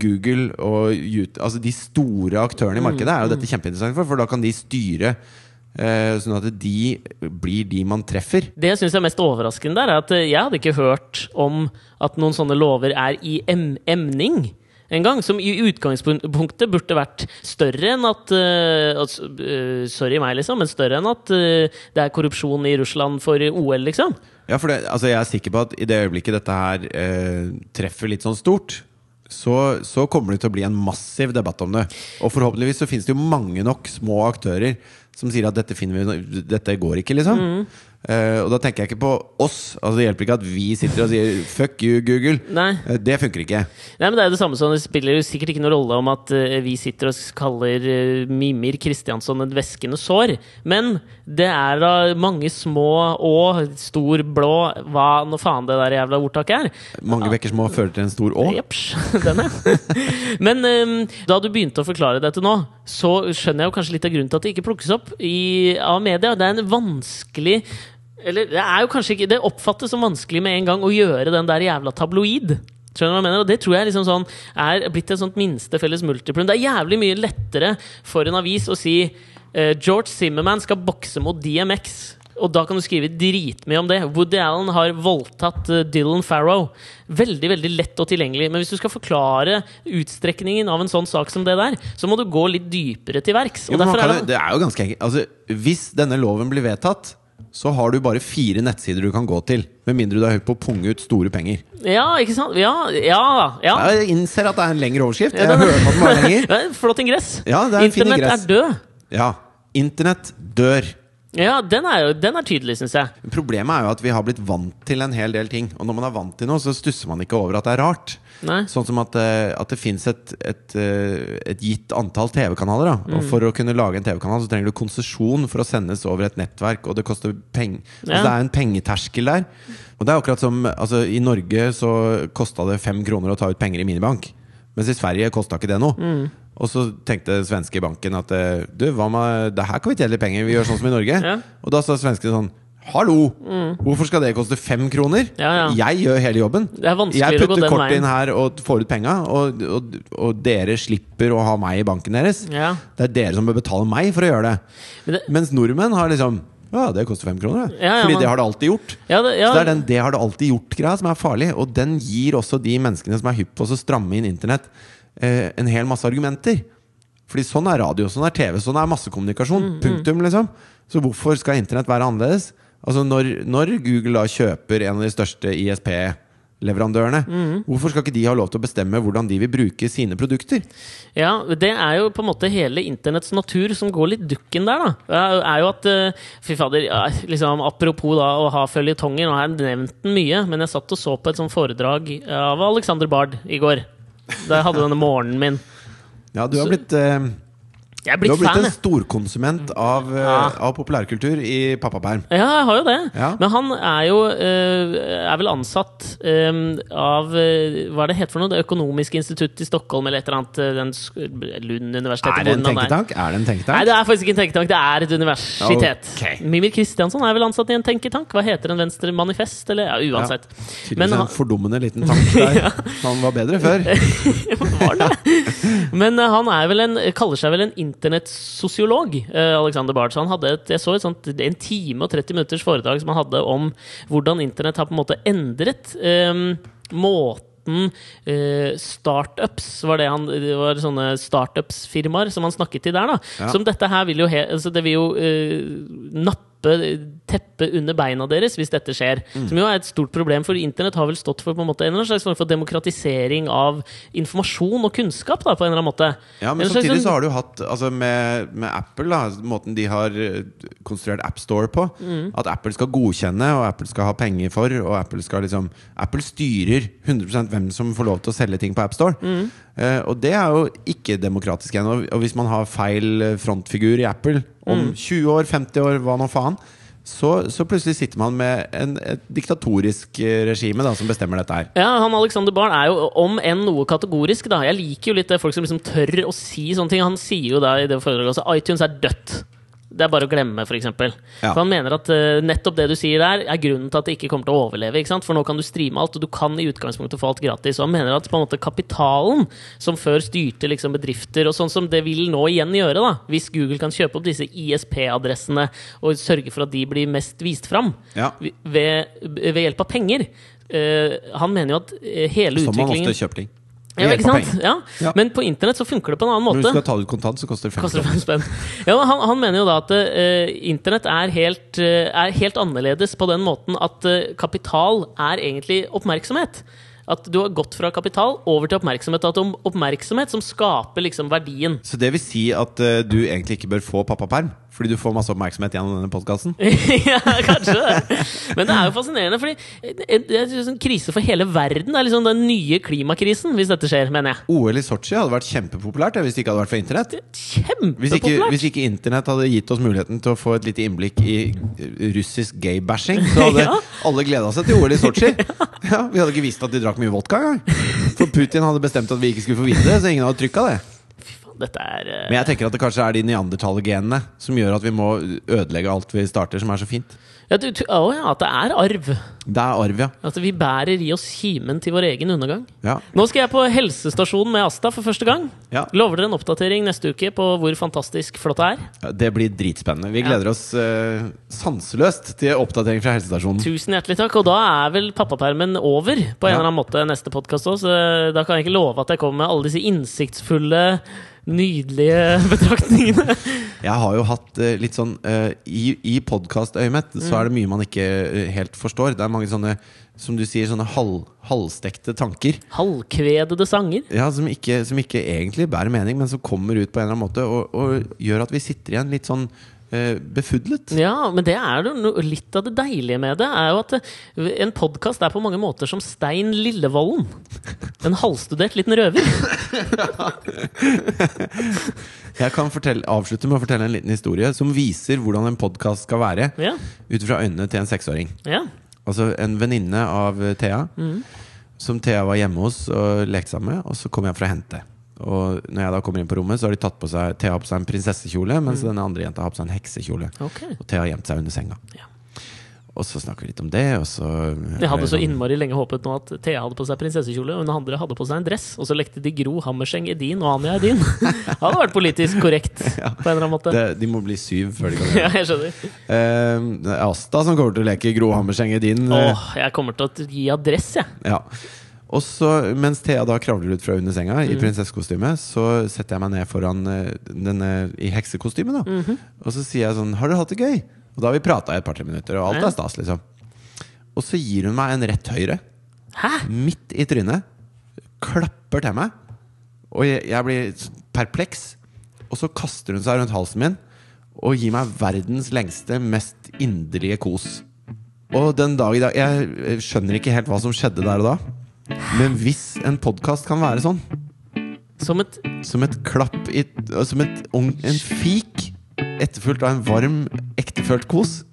Speaker 2: Google og YouTube. Altså de store aktørene i markedet
Speaker 1: Mm,
Speaker 2: er jo dette kjempeinteressant for, for da kan de styre eh, sånn at de blir de man treffer.
Speaker 1: Det jeg syns er mest overraskende der, er at eh, jeg hadde ikke hørt om at noen sånne lover er i em emning. En gang, Som i utgangspunktet burde vært større enn at eh, eh, Sorry meg, liksom, men større enn at uh, det er korrupsjon i Russland for OL, liksom.
Speaker 2: Ja, for det, altså jeg er sikker på at i det øyeblikket dette her uh, treffer litt sånn stort, så, så kommer det til å bli en massiv debatt om det. Og forhåpentligvis så finnes det jo mange nok små aktører som sier at dette, vi, dette går ikke, liksom. Eh, og da tenker jeg ikke på oss. Altså Det hjelper ikke at vi sitter og sier 'fuck you, Google'. Eh, det funker ikke.
Speaker 1: Nei, men Det er jo det samme som det spiller jo sikkert ikke noen rolle om at uh, vi sitter og kaller Mimir Kristiansson et væskende sår. Men det er da mange små og stor blå Hva nå faen det der jævla ordtaket er.
Speaker 2: Mange bekker små fører til en stor å.
Speaker 1: Jeps, <laughs> den er. Men eh, da du begynte å forklare dette nå, så skjønner jeg jo kanskje litt av grunnen til at det ikke plukkes opp i, av media. Det er en vanskelig Eller det er jo kanskje ikke Det oppfattes som vanskelig med en gang å gjøre den der jævla tabloid. Skjønner du hva jeg mener? Og det tror jeg liksom sånn er blitt et sånt minste felles multiplum. Det er jævlig mye lettere for en avis å si uh, George Zimmerman skal bokse mot DMX. Og da kan du skrive dritmye om det. Woody Allen har voldtatt eh, Dylan Farrow. Veldig veldig lett og tilgjengelig. Men hvis du skal forklare utstrekningen av en sånn sak som det der, så må du gå litt dypere til verks.
Speaker 2: Jo,
Speaker 1: er det
Speaker 2: det er jo ganske enkelt. Altså, hvis denne loven blir vedtatt, så har du bare fire nettsider du kan gå til. Med mindre du har hørt på å punge ut store penger.
Speaker 1: Ja, ikke sant? Ja, ja. ja.
Speaker 2: Jeg innser at det er en lengre overskrift. Jeg
Speaker 1: hører
Speaker 2: på at den var lenger.
Speaker 1: Er Flott ingress.
Speaker 2: Ja, er
Speaker 1: Internett er død.
Speaker 2: Ja. Internett dør.
Speaker 1: Ja, den er jo den er tydelig, syns jeg.
Speaker 2: Problemet er jo at vi har blitt vant til en hel del ting. Og når man er vant til noe, så stusser man ikke over at det er rart.
Speaker 1: Nei.
Speaker 2: Sånn som at, eh, at det fins et, et, eh, et gitt antall TV-kanaler.
Speaker 1: Mm.
Speaker 2: Og for å kunne lage en TV-kanal så trenger du konsesjon for å sendes over et nettverk, og det koster penger.
Speaker 1: Ja.
Speaker 2: Altså, det er en pengeterskel der. Og det er akkurat som altså, I Norge så kosta det fem kroner å ta ut penger i minibank. Mens i Sverige kosta ikke det noe.
Speaker 1: Mm.
Speaker 2: Og så tenkte svenske banken at eh, du, hva med, det her kan vi tjene litt penger, vi gjør sånn som i Norge. <laughs>
Speaker 1: Ja.
Speaker 2: Og da sa svenskene sånn Hallo! Hvorfor skal det koste fem kroner?
Speaker 1: Mm. Ja, ja.
Speaker 2: Jeg gjør hele jobben. Jeg putter kortet inn her og får ut penga, og, og, og dere slipper å ha meg i banken deres.
Speaker 1: Ja.
Speaker 2: Det er dere som bør betale meg for å gjøre det.
Speaker 1: Men det,
Speaker 2: Mens nordmenn har liksom Ja, det koster fem kroner, det. Fordi
Speaker 1: man-
Speaker 2: det har det alltid gjort.
Speaker 1: det,
Speaker 2: Så det er den 'det har det alltid gjort'-greia som er farlig. Og den gir også de menneskene som er hypp på å stramme inn internett, en hel masse argumenter. Fordi sånn er radio, sånn er TV, sånn er massekommunikasjon.
Speaker 1: Mm,
Speaker 2: Punktum, liksom. Så hvorfor skal internett være annerledes? Altså når, når Google da kjøper en av de største ISP-leverandørene,
Speaker 1: Mm.
Speaker 2: hvorfor skal ikke de ha lov til å bestemme hvordan de vil bruke sine produkter?
Speaker 1: Ja, det er jo på en måte hele internetts natur som går litt dukken der, da. Det er- er jo at eh, Fy fader, liksom apropos da å ha føljetonger, nå har jeg nevnt den mye, men jeg satt og så på et sånt foredrag av Alexander Bard i går. Da jeg hadde denne morgenen min.
Speaker 2: Ja, du har blitt eh,
Speaker 1: Jeg er
Speaker 2: Du har
Speaker 1: blitt
Speaker 2: blitt
Speaker 1: fan,
Speaker 2: en storkonsument av, eh,
Speaker 1: Ja.
Speaker 2: av populærkultur i pappaperm.
Speaker 1: Ja, jeg har jo det.
Speaker 2: Ja.
Speaker 1: Men han er jo eh, er vel ansatt eh, av Hva er det heter for noe? Det økonomiske instituttet i Stockholm, eller et eller annet. Den, Lund universitet.
Speaker 2: Er det en tenketank? Er det en tenketank?
Speaker 1: Nei, det er faktisk ikke en tenketank, det er et universitet.
Speaker 2: Okay.
Speaker 1: Mimir Kristiansson er vel ansatt i en tenketank? Hva heter en Venstre Manifest? Eller, ja, uansett. Men
Speaker 2: Tydeligvis en fordummende liten tank der. <laughs> Han var bedre før. <laughs>
Speaker 1: Var det? <laughs> Men han er vel en, kaller seg vel en internettsosiolog, eh, Alexander Barth. Han hadde et, jeg så et sånt, en time og 30 minutters foredrag som han hadde om hvordan internett har på en måte endret um, måten eh, Startups var det han Det var sånne startups-firmaer som han snakket til der, da.
Speaker 2: Ja.
Speaker 1: Som dette her vil jo, he, altså det vil jo uh, nappe teppet under beina deres hvis dette skjer.
Speaker 2: Mm.
Speaker 1: Som jo er et stort problem, for internett har vel stått for på en måte en eller annen slags form for demokratisering av informasjon og kunnskap, da, på en eller annen måte.
Speaker 2: Ja, men samtidig
Speaker 1: sånn-
Speaker 2: så har du hatt altså med, med Apple, da, måten de har eh, konstruert AppStore på.
Speaker 1: Mm.
Speaker 2: At Apple skal godkjenne, og Apple skal ha penger for. Og Apple skal liksom Apple styrer 100% hvem som får lov til å selge ting på AppStore.
Speaker 1: Mm.
Speaker 2: Eh, og det er jo ikke demokratisk ennå. Og hvis man har feil eh, frontfigur i Apple om
Speaker 1: Mm.
Speaker 2: 20 år, 50 år, hva nå faen, så, så plutselig sitter man med en, et diktatorisk eh, regime da, som bestemmer dette her.
Speaker 1: Ja, han Alexander Barn er jo om enn noe kategorisk, da. Jeg liker jo litt det folk som liksom tør å si sånne ting. Han sier jo da i det foredraget også iTunes er dødt. Det er bare å glemme, f.eks.
Speaker 2: Ja.
Speaker 1: for han mener at uh, nettopp det du sier der, er grunnen til at det ikke kommer til å overleve. For nå kan du streame alt, og du kan i utgangspunktet få alt gratis. Og han mener at på en måte kapitalen, som før styrte liksom bedrifter, og sånn som det vil nå igjen gjøre, da, hvis Google kan kjøpe opp disse ISP-adressene og sørge for at de blir mest vist fram
Speaker 2: Ja.
Speaker 1: ved, ved hjelp av penger Uh, Han mener jo at hele hele
Speaker 2: Som man
Speaker 1: utviklingen
Speaker 2: ofte kjøper ting.
Speaker 1: Ja, ikke sant? Ja.
Speaker 2: Ja.
Speaker 1: Men på internett så funker det på en annen måte.
Speaker 2: Når du skal ta ut kontant, så koster det fem
Speaker 1: spenn. Ja, han, han mener jo da at uh, internett er helt, uh, er helt annerledes på den måten at uh, kapital er egentlig oppmerksomhet. At du har gått fra kapital over til oppmerksomhet. At om oppmerksomhet som skaper liksom verdien.
Speaker 2: Så det vil si at du egentlig ikke bør få pappaperm? Fordi du får masse oppmerksomhet gjennom denne podkasten? <laughs>
Speaker 1: ja, kanskje det. Men det er jo fascinerende, fordi det er en krise for hele verden. Det er liksom den nye klimakrisen, hvis dette skjer, mener jeg.
Speaker 2: OL i Sotsji hadde vært kjempepopulært hvis det ikke hadde vært for internett. Hvis ikke,
Speaker 1: Kjempepopulært!
Speaker 2: hvis ikke internett hadde gitt oss muligheten til å få et lite innblikk i russisk gay-bashing, så hadde <laughs>
Speaker 1: Ja.
Speaker 2: alle gleda seg til OL i Sotsji. <laughs> Ja, vi hadde ikke visst at de drakk mye vodka engang. For Putin hadde bestemt at vi ikke skulle få vite det, så ingen hadde trykka det.
Speaker 1: Dette er uh...
Speaker 2: Men jeg tenker at det kanskje er de neandertalergenene som gjør at vi må ødelegge alt vi starter, som er så fint.
Speaker 1: Ja, du, å ja, at det er arv.
Speaker 2: Det er arv, ja.
Speaker 1: At vi bærer i oss kimen til vår egen undergang.
Speaker 2: ja.
Speaker 1: Nå skal jeg på helsestasjonen med Asta for første gang.
Speaker 2: Ja.
Speaker 1: Lover dere en oppdatering neste uke på hvor fantastisk flott det er.
Speaker 2: Ja, Det blir dritspennende. Vi gleder oss uh, sanseløst til oppdatering fra helsestasjonen.
Speaker 1: Tusen hjertelig takk. Og da er vel pappapermen over på en eller annen måte neste podkast òg, så da kan jeg ikke love at jeg kommer med alle disse innsiktsfulle, nydelige <laughs> betraktningene.
Speaker 2: Jeg har jo hatt eh, litt sånn eh, I, i podkastøyemed så er det mye man ikke eh, helt forstår. Det er mange sånne, som du sier, sånne halv, halvstekte tanker.
Speaker 1: Halvkvedede sanger.
Speaker 2: Ja, som ikke, som ikke egentlig bærer mening, men som kommer ut på en eller annen måte og, og gjør at vi sitter igjen litt sånn befudlet.
Speaker 1: Ja, men det er no, litt av det deilige med det. er jo at En podkast er på mange måter som Stein Lillevollen. En halvstudert liten røver. <laughs>
Speaker 2: Jeg kan fortelle, avslutte med å fortelle en liten historie som viser hvordan en podkast skal være
Speaker 1: Ja,
Speaker 2: ut fra øynene til en seksåring.
Speaker 1: ja.
Speaker 2: Altså en venninne av Thea. Thea, som Thea var hjemme hos og lekte sammen med, og så kom jeg for å hente. Og når jeg da kommer inn på rommet, så har de tatt på seg Thea har på seg en prinsessekjole, mens denne andre jenta har på seg en heksekjole.
Speaker 1: Okay.
Speaker 2: Og Thea har gjemt seg under senga.
Speaker 1: Ja.
Speaker 2: Og så snakker vi litt om det, og så
Speaker 1: Jeg hadde så innmari lenge håpet nå at Thea hadde på seg prinsessekjole, og hun andre hadde på seg en dress, og så lekte de Gro Hammerseng Edin og Anja Edin. <laughs> Det hadde vært politisk korrekt <laughs> på en eller annen måte.
Speaker 2: det, De må bli syv før de kan <laughs> gjøre
Speaker 1: Ja, jeg skjønner.
Speaker 2: Uh, det er Asta som kommer til å leke Gro Hammerseng Edin. eh,
Speaker 1: Åh, jeg kommer til å gi adress, jeg.
Speaker 2: Ja. Og så, mens Thea da kravler ut fra under senga i prinsessekostyme, så setter jeg meg ned foran eh, denne i heksekostyme, da. Og så sier jeg sånn Har du hatt det gøy? Og da har vi prata i et par-tre minutter, og alt er stas, liksom. Og så gir hun meg en rett høyre,
Speaker 1: Hæ?
Speaker 2: midt i trynet. Klapper til meg. Og jeg, jeg blir perpleks. Og så kaster hun seg rundt halsen min og gir meg verdens lengste, mest inderlige kos. Og den dag i dag Jeg skjønner ikke helt hva som skjedde der og da. Men hvis en podkast kan være sånn,
Speaker 1: Som et
Speaker 2: som et klapp i Som et, en fik etterfulgt av en varm, ektefølt kos,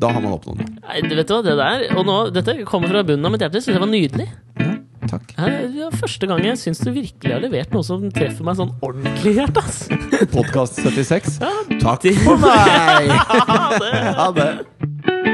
Speaker 2: da har man oppnådd noe.
Speaker 1: Nei, vet du hva, det der Og nå, dette kommer fra bunnen av mitt hjerte. Syns jeg var nydelig.
Speaker 2: Ja, takk.
Speaker 1: Det er første gang jeg syns du virkelig har levert noe som treffer meg sånn ordentlig i hjertet.
Speaker 2: Podkast 76.
Speaker 1: Ja,
Speaker 2: Takk for meg! <laughs>
Speaker 1: Ha det!
Speaker 2: Ha det.